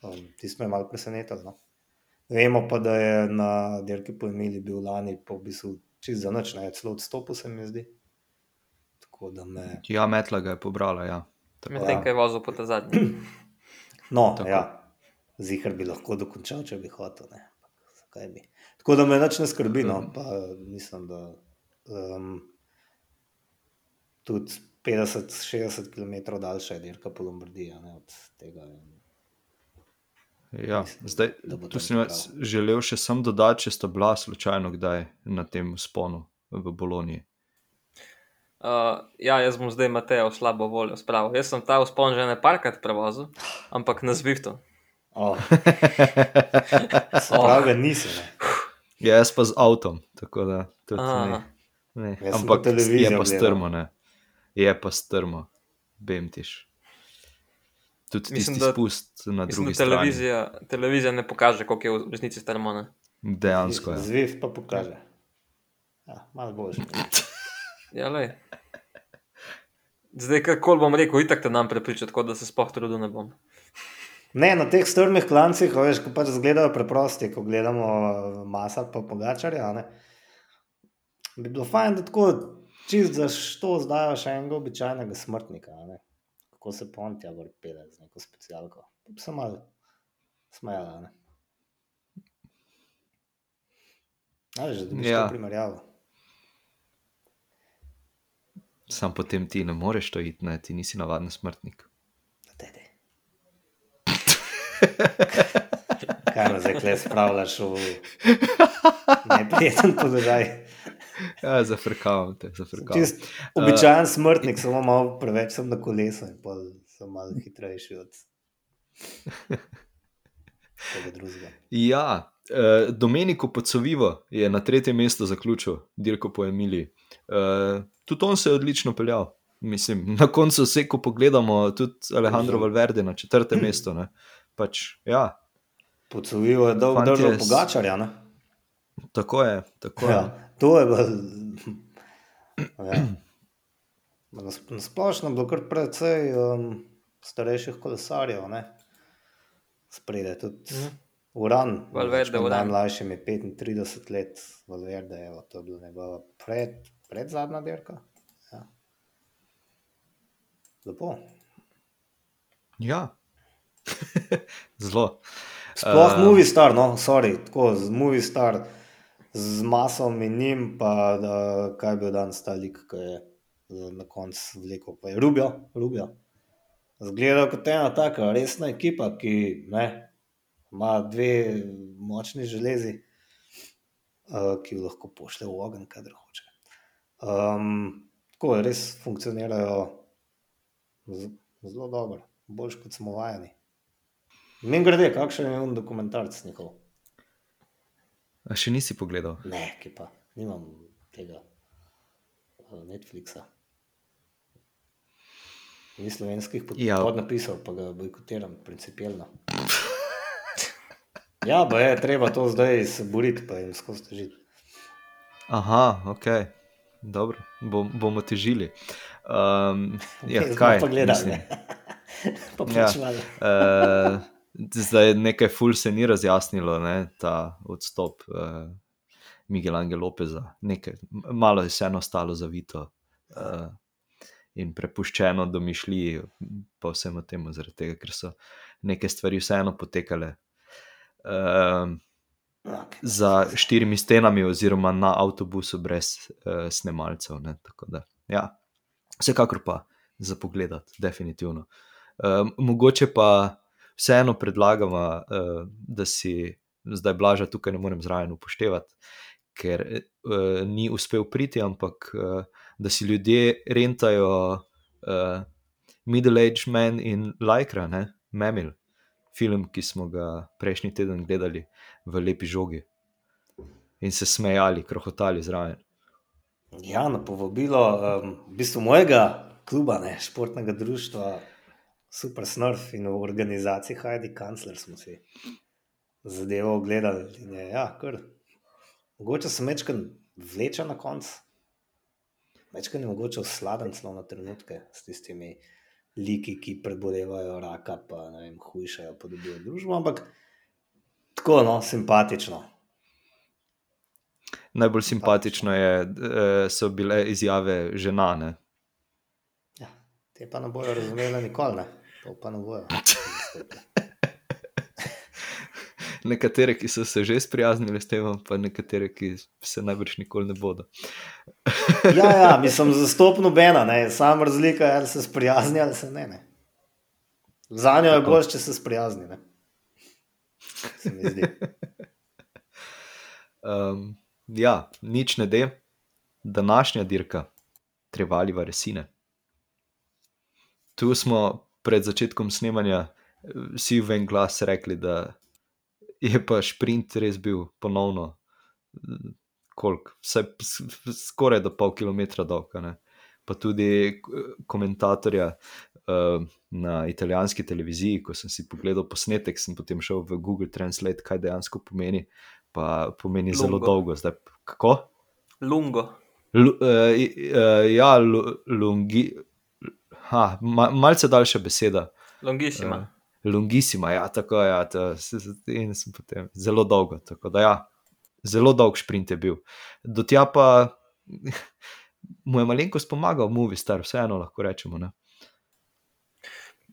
Um, me je malo presenetilo. No. Vemo pa, da je na dirki po Emili bil lani po v bistvu čist za noč, ne, celo odstopil se mi zdi. Tako da me. Ja, metla ga je pobrala. Ja. Tako, Medtem, ko je vozil po ta zadnji. [CLEARS THROAT] No, Tako. ja, zihar bi lahko dokončal, če bi hotel. Ne. Zakaj bi. Tako da me nič ne skrbi, no, pa mislim, da um, tudi 50-60 km daljša je dirka po Lombardiji, a ne od tega. Ja. Mislim, Zdaj, tu sem jaz želel še sam dodati, če sta bila slučajno kdaj na tem sponu v Boloniji. Uh, ja, jaz bom zdaj Matejo slabo voljo spravil. Jaz sem ta vzpon že ne parkrat prevozil, ampak na Zwiftu. Oh, [LAUGHS] pravi. Ne. Ja, jaz pa z avtom, tako da tudi ne. ne. Ampak je pa strmo, ne. Je pa strmo, bemtiš. Tudi Mislim, da- spust na Mislim, drugi da televizija, televizija ne pokaže, koliko je v resnici strani. Dejansko je. Zviv pa pokaže. Ja, malo boljše. [LAUGHS] Ja, lej. Zdaj, kako bom rekel, itak te nam prepričati, tako da se sploh trudil ne bom. Ne, na teh strmih klancih, veš, ko pač izgledajo preprosti, ko gledamo masa pa pogačarja, a ne, bi bilo fajn, da tako čist za to zdajo še enega običajnega smrtnika, a ne. Kako se pa on tja gor pele z neko specialko. Pa bi se malo smejala, a ne. Ali že, da bi Ja. to primerjavo. Sam potem ti ne moreš to iti, ne? ti nisi navaden smrtnik. Daj. [LAUGHS] Kaj me zdaj kle spravljaš v neprijeten položaj? [LAUGHS] Ja, zafrkavam te, zafrkavam. Čist običajen smrtnik, samo malo preveč sem na kolesu in pol sem malo hitrejši od tega drugega. Ja, eh, Domenico Pocovivo je na tretjem mestu zaključil, dirko po Emiliji. Eh, tudi on se je odlično peljal. Mislim, na koncu vse, ko pogledamo, tudi Alejandro Mhm. Valverde na četrtem mestu. Ne. Pač, ja, Pocovijo je dolgo držal s- pogačarja, ne? Tako je. Tako je. Ja, to je bilo. Ja. Na sp- na splošno je bilo kar precej um, starejših kolesarjev, ne? Spredaj tudi Mhm. Uran, Valverde, Uran. najmlajši je 35 let, Valverde, evo, to je bila njegova pred, pred zadnja dirka. Ja. Lepo. Ja. [LAUGHS] Zelo. Sploh uh, movie star, no, sorry, tako z movie star, z masom in njim, pa da, kaj je bil danes ta lik, ki je eh, na koncu vlekel, pa je Rubio, Rubio. Zgleda kot ena taka resna ekipa, ki ne, ima dve močni železi, uh, ki jo lahko pošlje v ogenj, kadar hoče. Um, tako res funkcionirajo zelo dobro, boljš kot smo vajeni. Min grede, kakšen je un dokumentarc njihov? A še nisi pogledal? Ne, ki pa nimam tega uh, Netflixa. ni slovenskih pod, Ja. podnapisov, pa ga bojkotiram, principijelno. [LAUGHS] Ja, pa je treba to zdaj se boriti, pa jim skozi težiti. Aha, ok, dobro, bom, bomo težili. Um, ja, kaj? pa gledali, mislim, ne. [LAUGHS] pa Ja. plačevali. Uh, zdaj nekaj ful se ni razjasnilo, ne, ta odstop uh, Miguel Angel Lopeza. Nekaj, malo je vseeno ostalo zavito uh, in prepuščeno domišljiji, pa vsemu temu, zaradi tega, ker so neke stvari vseeno potekale. Uh, Okay. za štirimi stenami, oziroma na avtobusu brez uh, snemalcev. Ne, tako da, ja, vsekakor pa za pogled, definitivno. Uh, mogoče pa vseeno predlagamo, uh, da si zdaj blaža tukaj ne morem zraven upoštevati, ker uh, ni uspel priti, ampak uh, da si ljudje rentajo uh, Middle-aged Man in Lycra, ne, Memil. Film, ki smo ga prejšnji teden gledali v lepi žogi in se smejali, krohotali zraven. Ja, na povabilo um, v bistvu mojega kluba, ne, športnega društva Super Snurf in v organizaciji Heidi Kancler smo si zadevo ogledali. In je, ja, kar. Mogoče se mečkan vleče na konc, mečkan je mogoče osladen celo na trenutke s tistimi liki, ki prebolevajo raka, pa ne vem, hujšajo, pa dobijo družbo, ampak tako, no, simpatično. Najbolj simpatično je, eh, so bile izjave ženane. Ja, te pa ne bojo razumeli nikoli, ne. To pa ne bojo. [LAUGHS] Nekatere, ki so se že sprijaznili s tem, pa nekatere, ki se najbrž nikoli ne bodo. [LAUGHS] Ja, ja, mislim, zastopno nobena, ne. Sam razlika je, ali se sprijazni ali se ne. ne. Za njo je Tako. bolj, če se sprijazni. Ne. Se mi zdi. [LAUGHS] Um, ja, nič ne de, današnja dirka, trevali varesine. Tu smo pred začetkom snemanja eh, vsi v en glas rekli, da je pa šprint res bil ponovno, eh, koliko, s- skoraj do pol kilometra dolg. Pa tudi eh, komentatorja uh, na italijanski televiziji, ko sem si pogledal posnetek, sem potem šel v Google Translate, kaj dejansko pomeni. Pa pomeni zelo Lungo. dolgo. Zdaj, kako? Lungo. Lu, uh, uh, ja, lu, lungi. Ha, ma, malce daljša beseda. Longissima. Eh, Longissima, ja, tako je. Ja, to, in sem potem zelo dolgo. Tako da, ja, zelo dolg sprint je bil. Do tja pa [LAUGHS] mu je malenkost pomagal, Movi Star, vseeno lahko rečemo. Ne?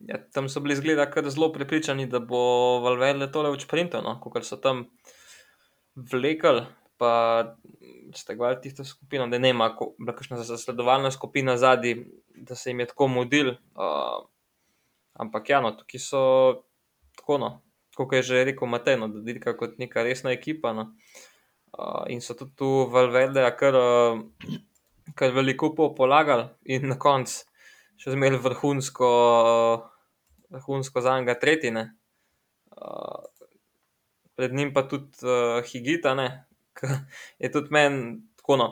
Ja, tam so bili zgleda kar zelo prepričani, da bo Valverde tole v sprintu, no? kot so tam vlekli, pa stegovali tisto skupino, da ne ima bila kakšna zasledovalna skupina zadnji, da se jim je tako mudil. Uh, ampak ja, no, tukaj so tako, no, kot je že rekel Matej, no, da dirka kot neka resna ekipa. No. Uh, in so tudi tu Valverde kar, uh, kar veliko polagali in na koncu še zmeraj vrhunsko, vrhunsko za njega tretjine. Uh, pred njim pa tudi uh, Higita, ne, je tudi meni tako no.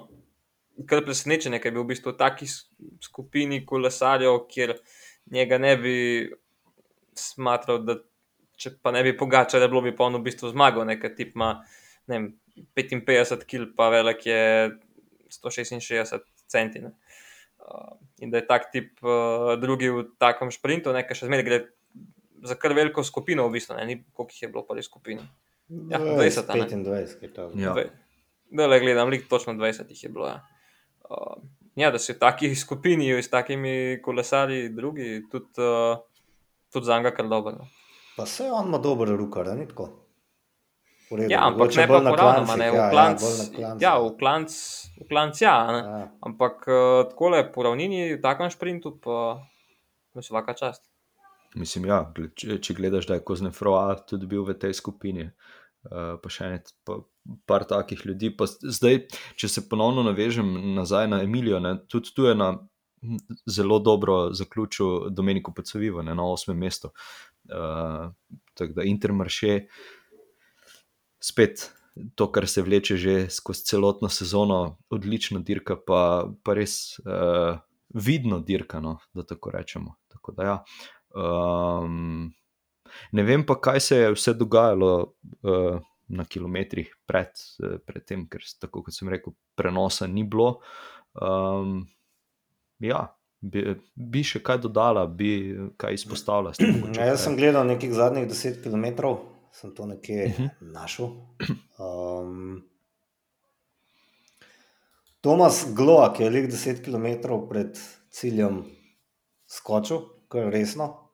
Kar presenečen je, ker je bil v bistvu v taki skupini kolesarjev, kjer njega ne bi smatral, da če pa ne bi pogačal, da bilo bi pa on v bistvu zmagal, nekaj tip ima ne vem, 55 kg, pa velik je 166 centi. Ne. Uh, in da je tak tip uh, drugi v takem sprintu, nekaj še zmeraj gre za kar veliko skupino, v bistvu, ne, ni koliko jih je bilo pa v skupini. Ja, 20, a ne? 25, kaj to. Ja. Da, le gledam, lik točno 20 jih je bilo. Ja. Uh, ja, da si v taki [LAUGHS] skupini, s takimi kolesarji, drugi, tudi, uh, tudi za njega kar dobro. no. Pa se on ima dober rukar, a ni tako? Redu, Ja, ampak ne pa klancih, ne, ja, v ja, klanc. na klancih. Ja, v klanc, v klanc ja. Ja. ampak uh, tako le po ravnini, v takem sprintu, pa mi vsaka čast. Mislim, ja, če, če gledaš, da je Koznefroa tudi bil v tej skupini, uh, pa še ne, pa par takih ljudi. Pa zdaj, če se ponovno navežem nazaj na Emilijo, ne, tudi tu je na m, zelo dobro zaključil Domenico Pacovivo ne, na osmem mestu. Uh, tako da Intermarše spet. To, kar se vleče že skozi celotno sezono, odlična dirka, pa, pa res uh, vidno dirka, no, da tako rečemo. Tako da, ja. um, ne vem pa, kaj se je vse dogajalo uh, na kilometrih pred, uh, pred tem, ker, tako kot sem rekel, prenosa ni bilo. Um, ja, bi, bi še kaj dodala, bi kaj izpostavila. s tem [CLEARS THROAT] Ja, jaz sem gledal nekih zadnjih 10 km, sem to nekje Mhm. našel. Um, Tomas Gloak je lik 10 km pred ciljem skočil, kar resno.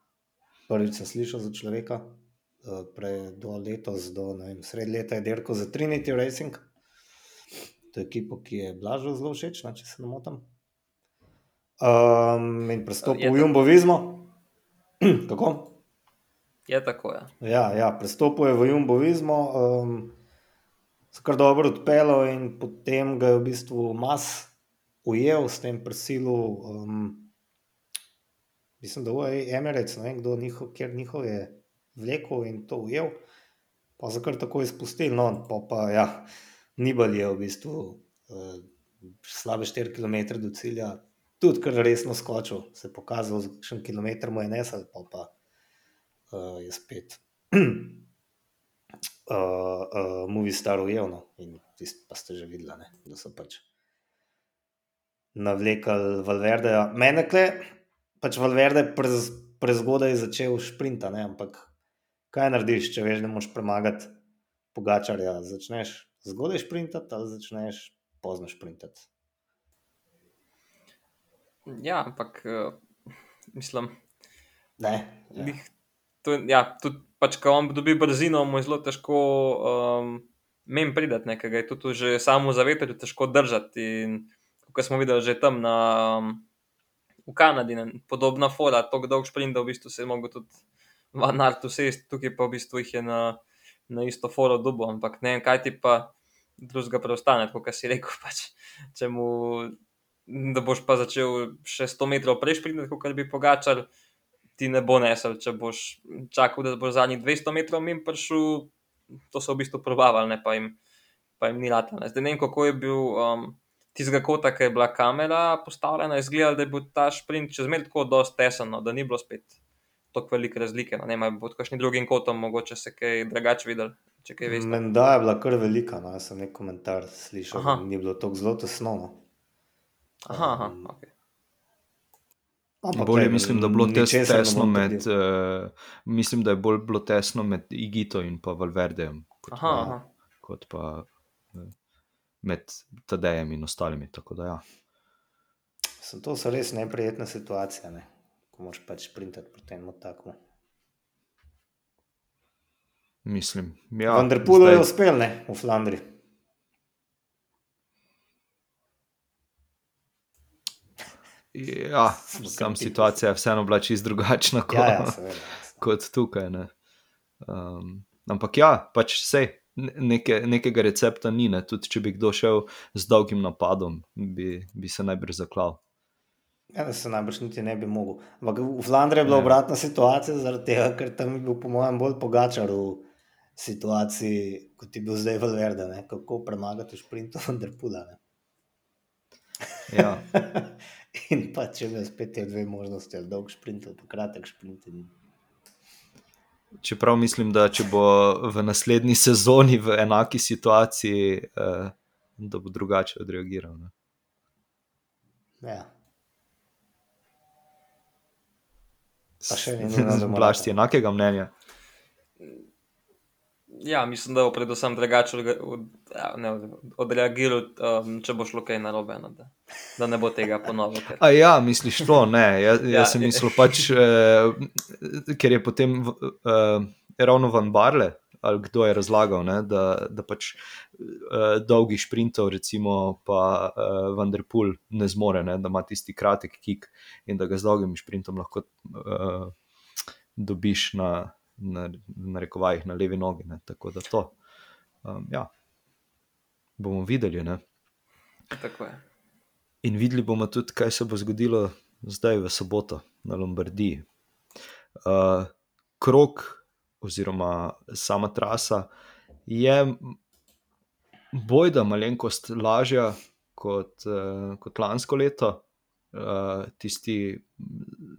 Prvič sem slišal za človeka, eh, prej do letos, do ne vem, sred leta je dirkal za Trinity Racing. To je ekipo, ki je Blažu zelo všeč, ne, če se ne motim. Um, in prestopil v Jumbo Vizmo. [CLEARS THROAT] Kako? Je tako, ja. Ja, ja prestopil je v Jumbo Vizmo, um, se kar dobro odpeljal in potem ga je v bistvu mas ujel s tem prisilom. Um, mislim, da je Emirates, ne vem, kdo njihov, kjer njihov je vlekel in to ujel, pa za kar tako izpustil. No, pa, pa ja, Nibal je v bistvu uh, slabe 4 km do cilja. Tudi kar resno skočil, se je pokazal, za kakšen kilometr mu je nesel, pa, pa uh, je spet [CLEARS THROAT] uh, uh, Movie Star ujel. No. In tisti pa ste že videli, da so pač navlekli Valverdeja. Mene kle, pač Valverde prez, prezgodaj začel šprinta, ne, ampak kaj narediš, če veš, da moš premagati Pogačarja? Začneš zgodaj šprintati ali začneš pozno šprintati? Ja, ampak uh, mislim, Ne, ja. Lih, to, ja, tudi, pač, ko on dobi brzino, mu je zelo težko um, mem pridati, ne, ker ga je tudi že samo zavetrje težko držati. In, kot smo videli že tam na, um, v Kanadi, ne, podobna fora, tako dolg sprint, da v bistvu se je mogel tudi van art usesti, tukaj pa v bistvu jih je na, na isto foro dubo, ampak ne vem, kaj ti pa drugega preostane, kot si rekel, [LAUGHS] pač, če mu, da boš pa začel še 100 metrov prej sprintati, kot bi pogačal ti ne bo nesel, če boš čakal, da boš zadnjih 200 metrov min prišel, to so v bistvu probavali, ne, pa, jim, pa jim ni lata. Ne. Zdaj ne vem, kako je bil um, tistega kota, ki je bila kamera postavljena, izgledal, da je bil ta sprint čezmer tako dosti tesen, no, da ni bilo spet tako velike razlike. No. Ne vem, bo kakšnim drugim kotom mogoče se kaj drugače videl, če kaj veste. Menda je bila kar velika, no, jaz sem nek komentar slišal, Aha. da ni bilo tako zelo tesno. No. Aha, aha, Um, ok. Ampak Bolje glej, mislim, da je bilo tes, tesno med, uh, mislim, da je bolj bilo tesno med Igito in pa Valverdejem, kot, Aha, pa, aha. kot pa med Tadejem in ostalimi. Tako da ja. Sem, to so res neprijetne situacije, ne? ko moraš pač sprintati proti temu takmu. Mislim, Ja, Vendar pulo je zdaj- uspel ne? v Flandriji. Ja, [LAUGHS] kar situacija je vseeno bila čist drugačna kot, Ja, ja, seveda. jasno. kot tukaj. Ne. Um, ampak ja, pač vse. Neke, nekega recepta ni, ne. tudi če bi kdo šel z dolgim napadom, bi, bi se najbrž zaklal. Ja, se najbrž niti ne bi mogel. Ampak v Flandriji je bila Ja. obratna situacija, zaradi tega, ker tam je bil, po mojem, bolj pogačar v situaciji, kot je bil zdaj Valverde, ne? kako premagati v šprintu [LAUGHS] Underpula. Ja. [LAUGHS] In pa če bi spet te dve možnosti, dolg šprint ali kratek šprint. In... Čeprav mislim, da če bo v naslednji sezoni v enaki situaciji, eh, da bo drugače odreagiral. Ne. Ja. Pa še [LAUGHS] mora Blaž ti enakega mnenja. Ja, mislim, da bo predvsem drugače od, ja, ne, odreagiral, um, če bo šlo kaj narobe, no, da, da ne bo tega ponovil. Ker... A ja, misliš to? Ne, jaz, Ja, jaz sem mislil pač, eh, ker je potem eh, ravno Van Barle, ali kdo je razlagal, ne, da, da pač eh, dolgih sprintov, recimo, pa eh, Vanderpool ne zmore, ne, da ima tisti kratek kik in da ga z dolgim sprintom lahko eh, dobiš na, na, na rekovajih, na levi nogi. Ne, tako da to. Um, ja. Bomo videli. Ne. Tako je. In videli bomo tudi, kaj se bo zgodilo zdaj v soboto na Lombardiji. Uh, krok, oziroma sama trasa, je bojda malenkost lažja kot, uh, kot lansko leto. Uh, tisti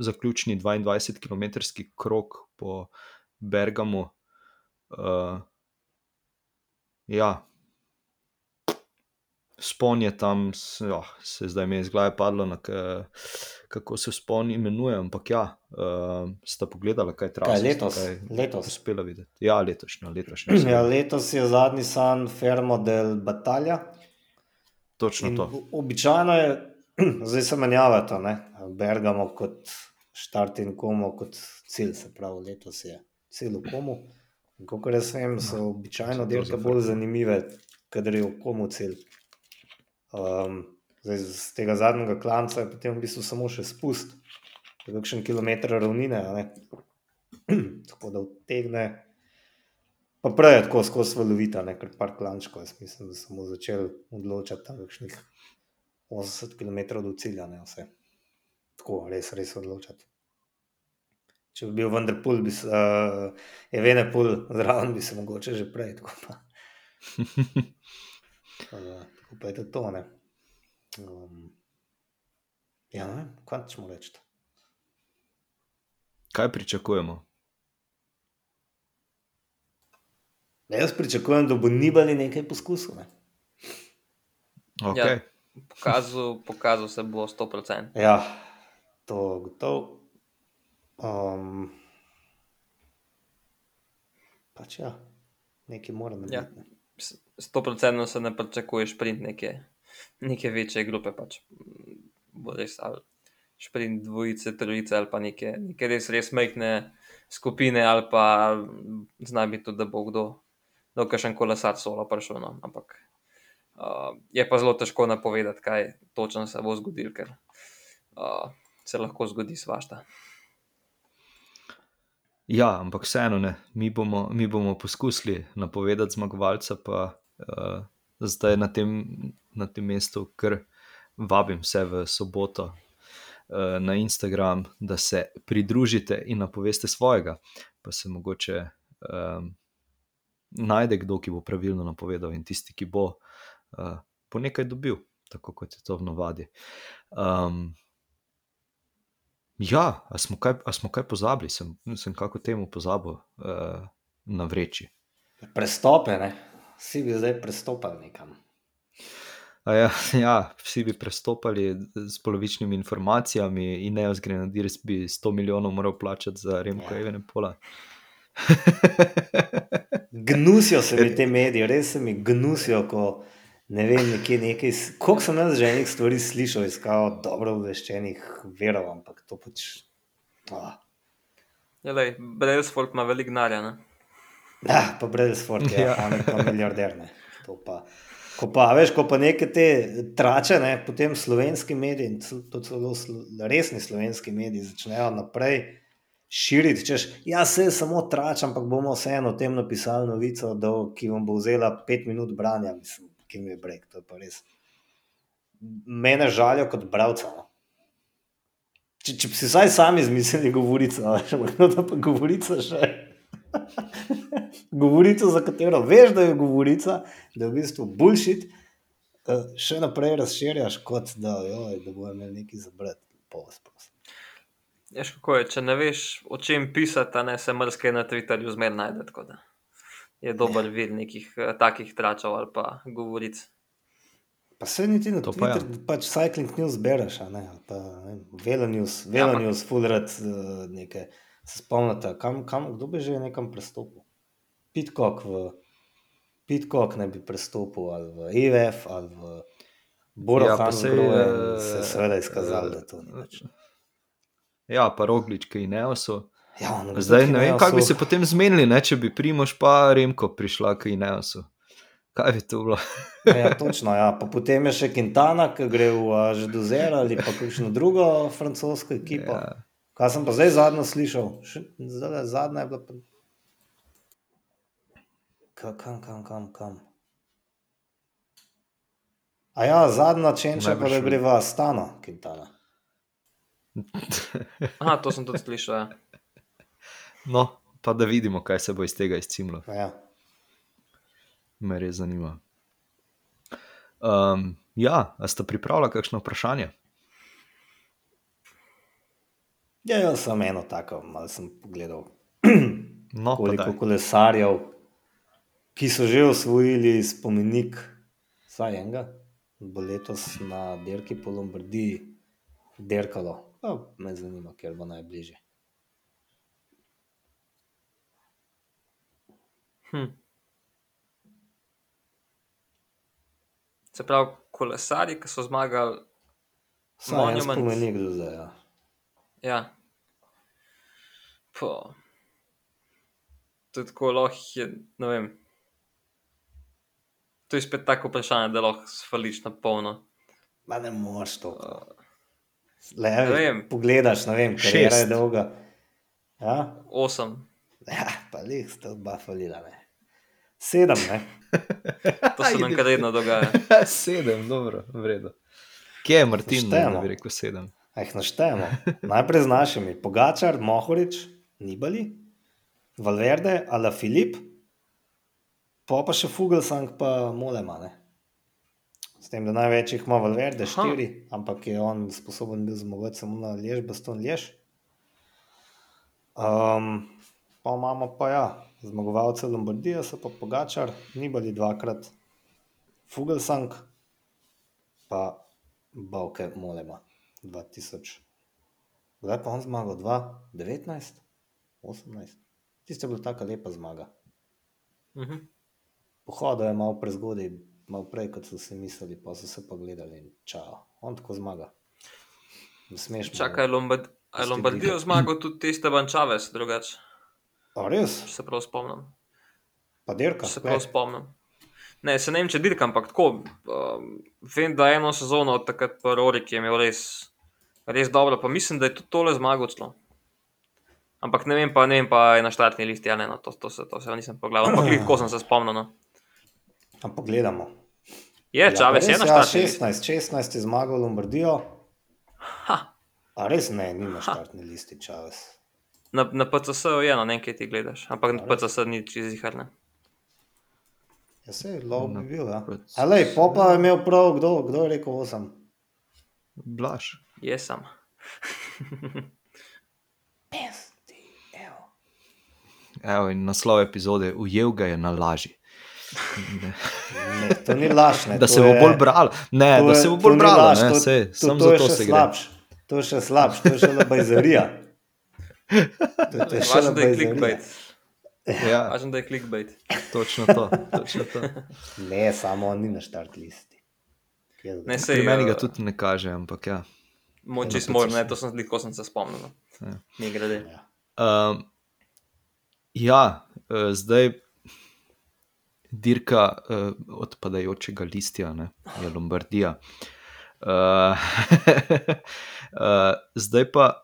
zaključni 22 km krog po Bergamu. Uh, ja, spon je tam, oh, se zdaj mi je iz glave padlo, na, kako se spon imenuje. Ampak ja, uh, sta pogledala, kaj traja. Kaj letos? Kaj letos. uspela videti. Ja, letošnja. letošnja [CLEARS THROAT] Ja, letos je zadnji san Fermo del Batalja. Točno In to. Običajno je, [CLEARS THROAT] zdaj se menjavata, ne? Bergamo kot štart in komo kot cilj, se pravi, letos je cilj v komu. Kot jaz vem, so No, običajno dirke bolj zanimive, kadar je v komu cilj. Um, zdaj, z tega zadnjega klanca je potem v bistvu samo še spust, kakšen kilometr ravnine, [CLEARS THROAT] tako da utegne. Pa prej je tako skozi valovita, ne kar par klančkov. Jaz mislim, da smo začeli odločati tam kakšnih 80 km do cilja, ne vse. Tako, res, res odločati. Če bi bil Vanderpool, bi se, uh, Evenepool zraven, bi se mogoče že prej. Tako pa, [LAUGHS] uh, tako pa je to, ne. Um, ja, ne vem, kaj ćemo reči. Kaj pričakujemo? Ne, jaz pričakujem, da bo Nibali nekaj poskusil. Ne? Okay. Ja. Pokazal, pokazal se bo 100%. Ja, to gotovo. Um, pač ja, nekaj mora narediti. Ja. 100% se ne pričakuje sprint neke, neke večje grupe. Pač. Bo res ali sprint dvojice, trojice ali pa neke, neke res, res majhne skupine, ali pa zna biti tudi, da bo kdo, da bo še en kolesar solo prišel. No. Ampak uh, je pa zelo težko napovedati, kaj točno se bo zgodilo, ker uh, se lahko zgodi svašta. Ja, ampak vseeno ne. Mi bomo, mi bomo poskusili napovedati zmagovalca, pa uh, zdaj na tem, na tem mestu, ker vabim vse v soboto uh, na Instagram, da se pridružite in napoveste svojega, pa se mogoče um, najde kdo, ki bo pravilno napovedal, in tisti, ki bo, uh, bo nekaj dobil, tako kot je to v navadi. Um, Ja, a smo kaj, a smo kaj pozabili, sem, sem kako temu pozabil uh, na vreči. Prestope, ne. Vsi bi zdaj prestopili nekam. A Ja, [LAUGHS] ja, vsi bi prestopali s polovičnimi informacijami, in ne ozgre na Dirs bi 100 milijonov moral plačati za Remko Ja. ja. Evene Pola. [LAUGHS] Gnusijo se mi te medije, res se mi gnusijo, ko ne vem, nekje nekaj. Koliko sem jaz že enih stvari slišal, iskal dobro obveščenih verov, ampak to pač. Ah. Ja, Brailsford ima veliko denarja. ne. Ah, pa Bredesford je, Ja. ja. pa milijarder. Ne. To Pa, ko pa, veš, ko pa neke te trače, ne, potem slovenski mediji, to celo slo, resni slovenski mediji začnejo naprej širiti, češ, ja, se samo trač, ampak bomo vseeno o tem napisali novico, da, ki vam bo vzela pet minut branja, mislim, ki mi je breg, to je pa res. Mene žalijo kot bralca. No. Če, če bi si vsaj sami izmislili govorico, a veš, ampak no, da pa govorica še. govorico, za katero veš, da je govorica, da je v bistvu bullshit, eh, še naprej razširjaš, kot da, joj, da bo imel nekaj zabrati. Po vas, prosim. Veš, kako je, če ne veš, o čem pisati, ne se mrske na Twitterju zmer najde. Je dober vir nekih eh, takih tračev ali pa govoric. Pa se niti na To pa ja. Twitter, pa pač cycling news bereš, a ne, ali pa ne, Velo news, Ja, Velo ampak- news, fulrat uh, neke. Se spomnite, kam, kam, kdo bi že nekam prestopil? Pitcock v Pitcock ne bi prestopil ali v EVF ali v Boro Ja, ja, pa Hansgrohe, se je eh, seveda izkazalo, eh, da to ni več. Ja, pa rogličke in neoso. Ja, Zdaj ne vem, kako bi se potem zmenili, ne, če bi Primoš pa Remko prišla k Ineosu. Kaj bi to bilo? Ja, točno, ja. Pa potem je še Quintana, ki gre v Žeduzer ali pa kakšno drugo francosko ekipo. Ja. Ja. Kaj sem pa zdaj zadnjo slišal? Zdaj, zadnja je bila pa. Ka- Kam, kam, kam, kam. A ja, zadnja čenča pa da gre v Astano, Quintana. [LAUGHS] Aha, to sem tudi slišal. Ja. No, pa da vidimo, kaj se bo iz tega izcimlo. Ja. Me res zanima. Um, ja, a ste pripravljali kakšno vprašanje? Ja, jaz sem eno tako, malo sem pogledal, No, koliko kolesarjev, ki so že osvojili spomenik, vsaj enega, bo letos na dirki po Lombardiji dirkalo. Pa me zanima, ker bo najbližje. Hm. Se pravi, kolesari, ki so zmagali, Vsaj en Monument. spomenik do zdaj. Ja. ja. Po. To je tako lahko, je, ne vem. To je spet tako vprašanje, da lahko svališ na polno. Ma ne moreš to. Le, ne vem. Pogledaš, ne vem, karijera je Šest. dolga. Ja, osem. ja pa lih ste oba falila. Ne. Sedem, ne. To se nam kar redno dogaja. [LAUGHS] sedem, dobro, vredno. Kje je Martin, da bi rekel sedem? Jih naštejemo. Najprej z našimi. Pogačar, Mohorič, Nibali, Valverde, Ala Filip, pa pa še Fugelsang, pa Molema. Ne? S tem, da največjih ima Valverde, Aha. štiri, ampak je on sposoben bil zmagati samo na Lež, Baston Lež. Um, pa imamo pa ja, zmagovalce Lombardije, so pa Pogačar, Nibali dvakrat, Fugelsang, pa Bavke Molema 2000. Kdaj pa on zmagal? 2019, 18. Tiste je bila tako lepa zmaga. Mhm. Pohodil je malo prezgodaj, malo prej, kot so si mislili, pa so se pa gledali in čao. On tako zmaga. Ne smeš mu- Čakaj, a je Lombardijo zmagal tudi tiste Bančaves, drugače, A res? če se prav spomnim. Pa dirka. Če se prav spomnim. Ne, se ne vem, če dirkam, ampak tako. Um, vem, da eno sezono od takrat pa Rorik je imel res, res dobro, pa mislim, da je tudi tole zmagal celo. Ampak ne vem pa, ne vem pa, je na štartni listi ali ne, no, to, to, se, to se nisem pogledal. Ampak lahko sem se spomnil. No. Ampak gledamo. Je, Čaves je res, na ja, štartni listi. 16, 16 je zmagal Lombardijo. Ha, A res ne, ni na štartni listi Čaves. Na, na PCS-u je, no, ne vem, kaj ti gledaš. Ampak na A res? PCS ni čez ziharne. Ja, se je lov Na bi bil, ja. Alej, pa pa je imel prav, kdo, kdo je rekel 8? Blaž. Je sam. 50, evo. Evo, in naslov epizode, ujel ga je na laži. [LAUGHS] Ne. Ne, to ni laž, ne. Da to se bo je- bolj bralo, ne, to da je- se bo to bolj ne, to- to- to za je to še se gre. slabš. To je še slabš, to je še labajzerija. To, to je Važno, da je clickbait. Ja, Važno, da je clickbait. točno to. Točno to. [LAUGHS] Ne, samo on ni na štart listi. Ne, sej, Pri meni ga eh, tudi ne kaže, ampak ja. Moči na smo, ne, to sem zliko sem se spomnil. No. Ja. Mi grede. Ja. Um, ja, uh, zdaj dirka uh, odpadajočega listja, ne, je Lombardija. Uh, uh, [LAUGHS] zdaj pa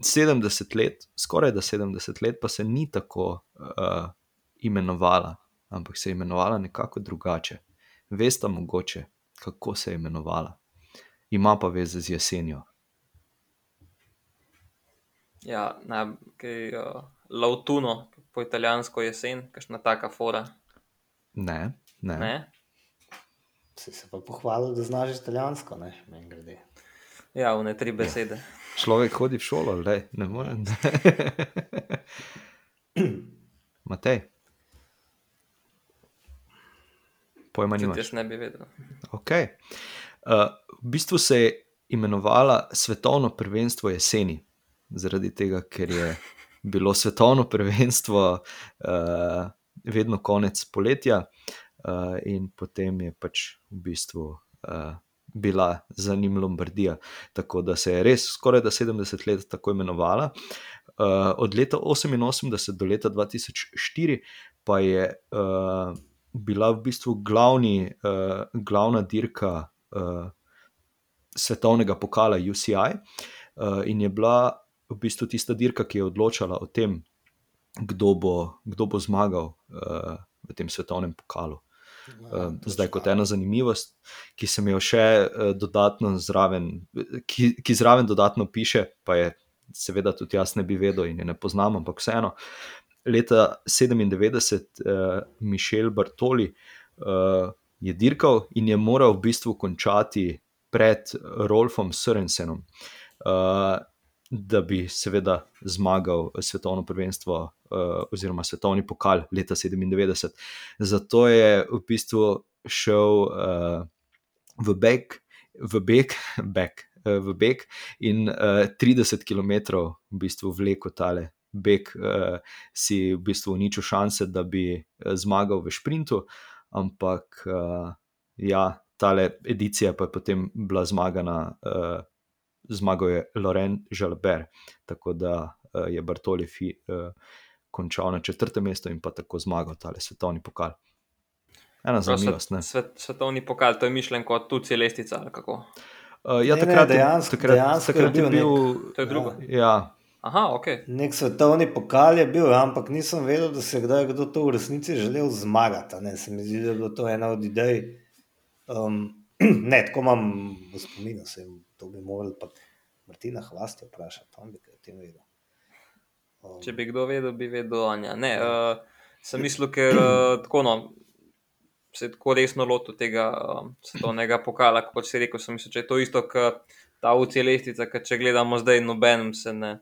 70 let, skoraj da 70 let, pa se ni tako uh, imenovala, ampak se je imenovala nekako drugače. Veste, mogoče, kako se je imenovala. Ima pa veze z jesenjo. Ja, kaj, uh, lautuno, po italijansko jesen, kakšna taka fora. Ne, ne. Ne? Si se pa pohvalil, da znaš italijansko, ne, meni grede. Ja, v ne tri besede. Človek hodi v šolo, le, ne more. [CLEARS THROAT] Matej. Pojma nimaš. jaz ne bi vedel. Okay. Uh, v bistvu se je imenovala Svetovno prvenstvo jeseni, zaradi tega, ker je bilo svetovno prvenstvo uh, vedno konec poletja, uh, in potem je pač v bistvu uh, bila za njim Lombardija. Tako da se je res skoraj da 70 let tako imenovala. Uh, od leta 88 do leta 2004 pa je uh, bila v bistvu glavni, uh, glavna dirka uh, svetovnega pokala UCI uh, in je bila v bistvu tista dirka, ki je odločala o tem, kdo bo, kdo bo zmagal uh, v tem svetovnem pokalu. Uh, zdaj, kot ena zanimivost, ki se mi jo še uh, dodatno zraven, ki, ki zraven dodatno piše, pa je seveda tudi jaz ne bi vedel in je ne poznam, ampak vseeno. Leta 97 uh, Mišel Bartoli uh, je dirkal in je moral v bistvu končati pred Rolfom Sorensenom. Uh, da bi seveda zmagal svetovno prvenstvo oziroma svetovni pokal leta 97. Zato je v bistvu šel uh, v Beg, v Beg, [LAUGHS] Beg. V Beg in uh, 30 km v bistvu vleko tale Beg, uh, si v bistvu uničil šanse, da bi zmagal v sprintu, ampak uh, ja, tale edicija pa je potem bila zmagana, uh, zmagal je Loren Žalber, tako da uh, je Bartoli uh, končal na četrtem mestu in pa tako zmagal tale svetovni pokal. Ena zanimivost. Svet, svetovni pokal, to je mišljen kot tu celestica ali kako. Uh, ja, ne, takrat, ne, dejansko, takrat, dejansko takrat je bil. Nek, to je drugo. Ja. Aha, ok. Nek svetovni pokal je bil, ampak nisem vedel, da se je kdaj kdo to v resnici želel zmagati. Ne? Se mi zdi, da je bilo to ena od idej. Um, [CLEARS THROAT] ne, tako imam v spominu, se to bi morali pa Martina Hvasti vprašati, on bi kaj o tem vedel. Um, Če bi kdo vedel, bi vedel Anja. Ne, uh, sem mislil, ker uh, tako no, se je tako resno lotil tega uh, svetovnega pokala, kot si rekel, sem mislil, če je to isto, kot ta UC lestvica, ker če gledamo zdaj, nobenem se ne.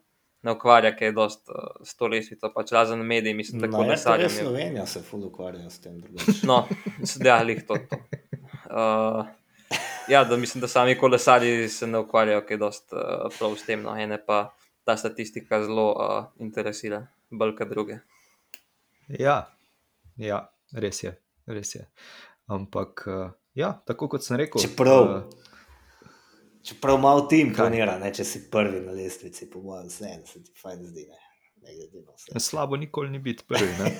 Ne ukvarja, ker je dost uh, s to lesvico, pač razen mediji, mislim, da no, ne sadje. Slovenija se ful ukvarja s tem. No, sedaj jih to. to. Uh, ja, da mislim, da sami kolesari se ne ukvarjajo, ker je dost uh, prav s tem, no, ene pa ta statistika zelo uh, interesira, bolj kot druge. Ja, ja, res je, res je. Ampak, uh, ja, tako kot sem rekel. Čeprav. Uh, Čeprav malo ti imponira, če si prvi na lestvici, po mojem, vse en, se ti fajn zdi. Ne? Ne Slabo nikoli ni biti prvi.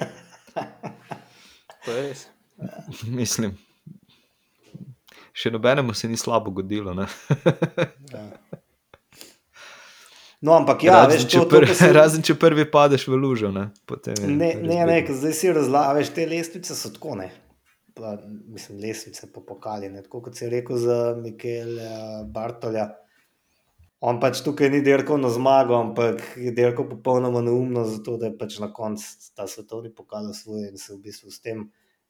[LAUGHS] to je res. [LAUGHS] Mislim, še nobenemu se ni slabo godilo. ja. No, ampak ja, razen, veš, če to, prvi, to, si... razen če prvi padeš v lužo. Ne, ne, ne, ne zdaj si razlagaš, te lestvice so tako ne pa, mislim, lesnice po pokali. Ne? Tako kot si rekel za Mikela Bartolja. On pač tukaj ni dirkal na zmago, ampak je dirkal popolnoma neumno, zato da je pač na koncu ta svetovni pokal svoj in se v bistvu s tem,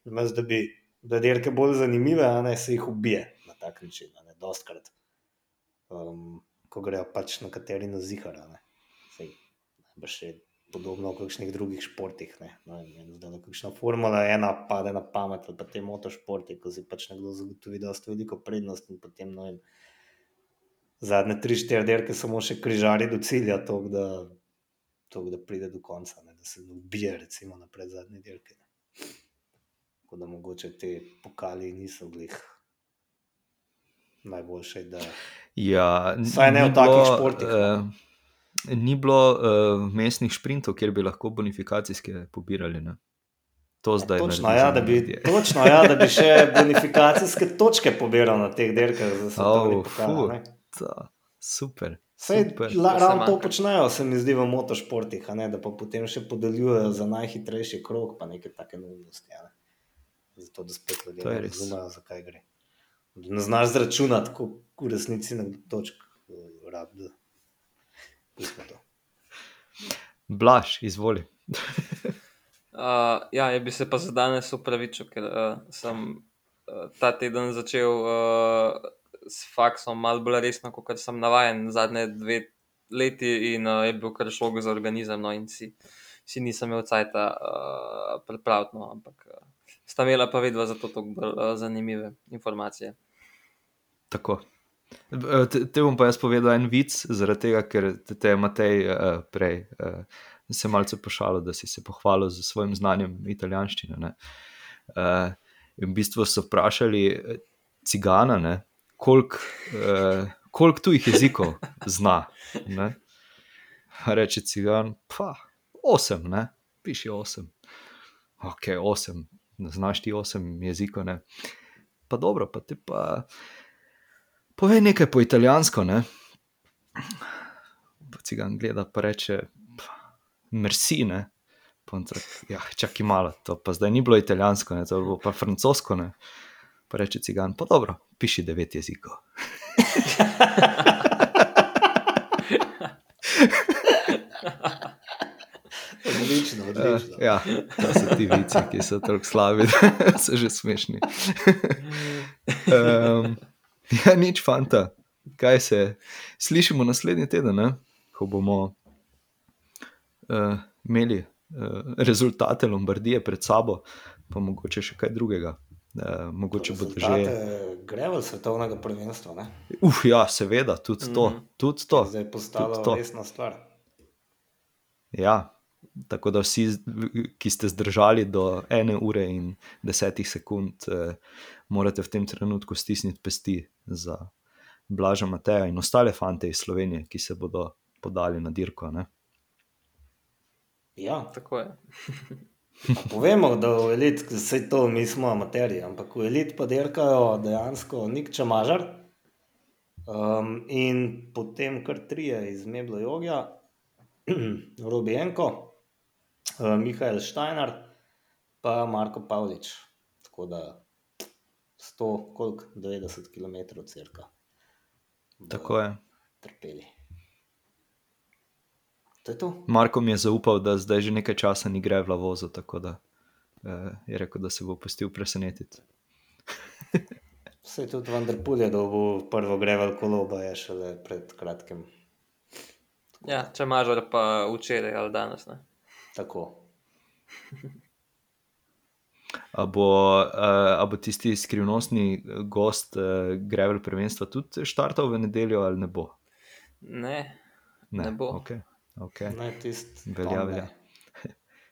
namesto da bi da dirke bolj zanimive, a ne se jih ubije na tak način, ne dostkrat. Um, ko grejo pač na kateri na zihar, ne. Sej, najbrž je podobno v kakšnih drugih športih. No, da je kakšna formula ena, pade na pamet, ali pa te motošporti, ko si pač nekdo zagotovi, imaš veliko prednost in potem no, in zadnje tri, štiri derke samo še križari do cilja, to, da, to, da pride do konca, ne, da se ne ubije, recimo, napred zadnje derke. Ne. Tako da mogoče te pokali niso glih. Najboljše je, da. Ja, Saj ne v takih športih. Uh, ni bilo uh, mestnih sprintov, kjer bi lahko bonifikacijske pobirali. Ne? To ja, zdaj točno, ja, da bi, [LAUGHS] točno, ja, da bi še bonifikacijske točke pobiral na teh derkah za svetovni oh, pokal. Super. Sej, la, ravno to počnejo, se mi zdi, v motošportih, da pa potem še podeljujejo za najhitrejši krok, pa neke take neumnosti. Ne? Zato, da spet ljudje ne razumejo, zakaj gre. Ne znaš zračunati, kako v resnici na točk uh, rabi. Blaž, izvoli. [LAUGHS] uh, ja, jaz bi se pa za danes upravičil, ker uh, sem uh, ta teden začel uh, s faksom malo bolj resno, kot sem navaden zadnje dve leti in uh, je bil kar šok za organizem. No, in si, si nisem imel cajta uh, pripraviti, no, ampak uh, sta imela pa vedno za to tako bolj uh, zanimive informacije. Tako. Te, te bom pa jaz povedal en vic, zaradi tega, ker te, te je Matej uh, prej uh, se malce pošalil, da si se pohvalil z svojim znanjem italijanščine. Uh, in v bistvu so vprašali cigana, koliko uh, kolik tujih jezikov zna. Ne? Reče cigan, pa osem, ne? piši osem. Ok, osem, znaš ti osem jezikov. Ne? Pa dobro, pa ti pa. Povej nekaj po italijansko. Ne? Ga gleda, pa reče, merci. Ja, čakaj malo, to pa zdaj ni bilo italijansko, ne? to je bilo pa francosko. Ne? Pa reče cigan, pa dobro, piši devet jezikov. Odlično, [LAUGHS] odlično. Uh, ja, to so ti vici, ki so tako slabi, da [LAUGHS] so že smešni. [LAUGHS] um, [LAUGHS] Ja, nič, fanta. Kaj se, slišimo naslednji teden, ne? ko bomo uh, imeli uh, rezultate Lombardije pred sabo, pa mogoče še kaj drugega. Uh, mogoče bo že. Grevel svetovnega prvenstva. Ne? Uf, ja, seveda, tudi to. Mm -hmm. tudi to. Zdaj je postalo resna stvar. Ja, tako da vsi, ki ste zdržali do ene ure in desetih sekund, eh, morate v tem trenutku stisniti pesti za Blaža Mateja in ostale fante iz Slovenije, ki se bodo podali na dirko. Ne? Ja, tako je. [LAUGHS] Povemo, da v eliti, vse to mi smo amaterji, ampak v eliti pa dirkajo dejansko nik čemažar um, in potem kar trije iz Mebla Jogja, [CLEARS THROAT] Robijenko, uh, Mihajl Štajnar, pa Marko Pavlič. Tako da 100, koliko 90 km crka. Tako je. Trpeli. To je to. Marko mi je zaupal, da zdaj že nekaj časa ni gre v lavozo, tako da eh, je rekel, da se bo pustil presenetiti. Vse je tudi vendar pulje, da bo prvo greval kolo, pa je šele pred kratkim. Ja, če mažar pa včeraj ali danes. Ne? Tako. A bo, a bo tisti skrivnostni gost uh, Grevel prvenstva tudi štartal v nedeljo ali ne bo? Ne, ne, ne bo. Okay. Okay. Ne, tisti. Velja, velja.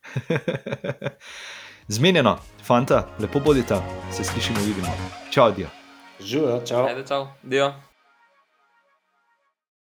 [LAUGHS] Zmenjeno, fanta, lepo bodite, se slišimo, vidimo. Čau, dio. Živijo, čau. Ajde, čau, dio.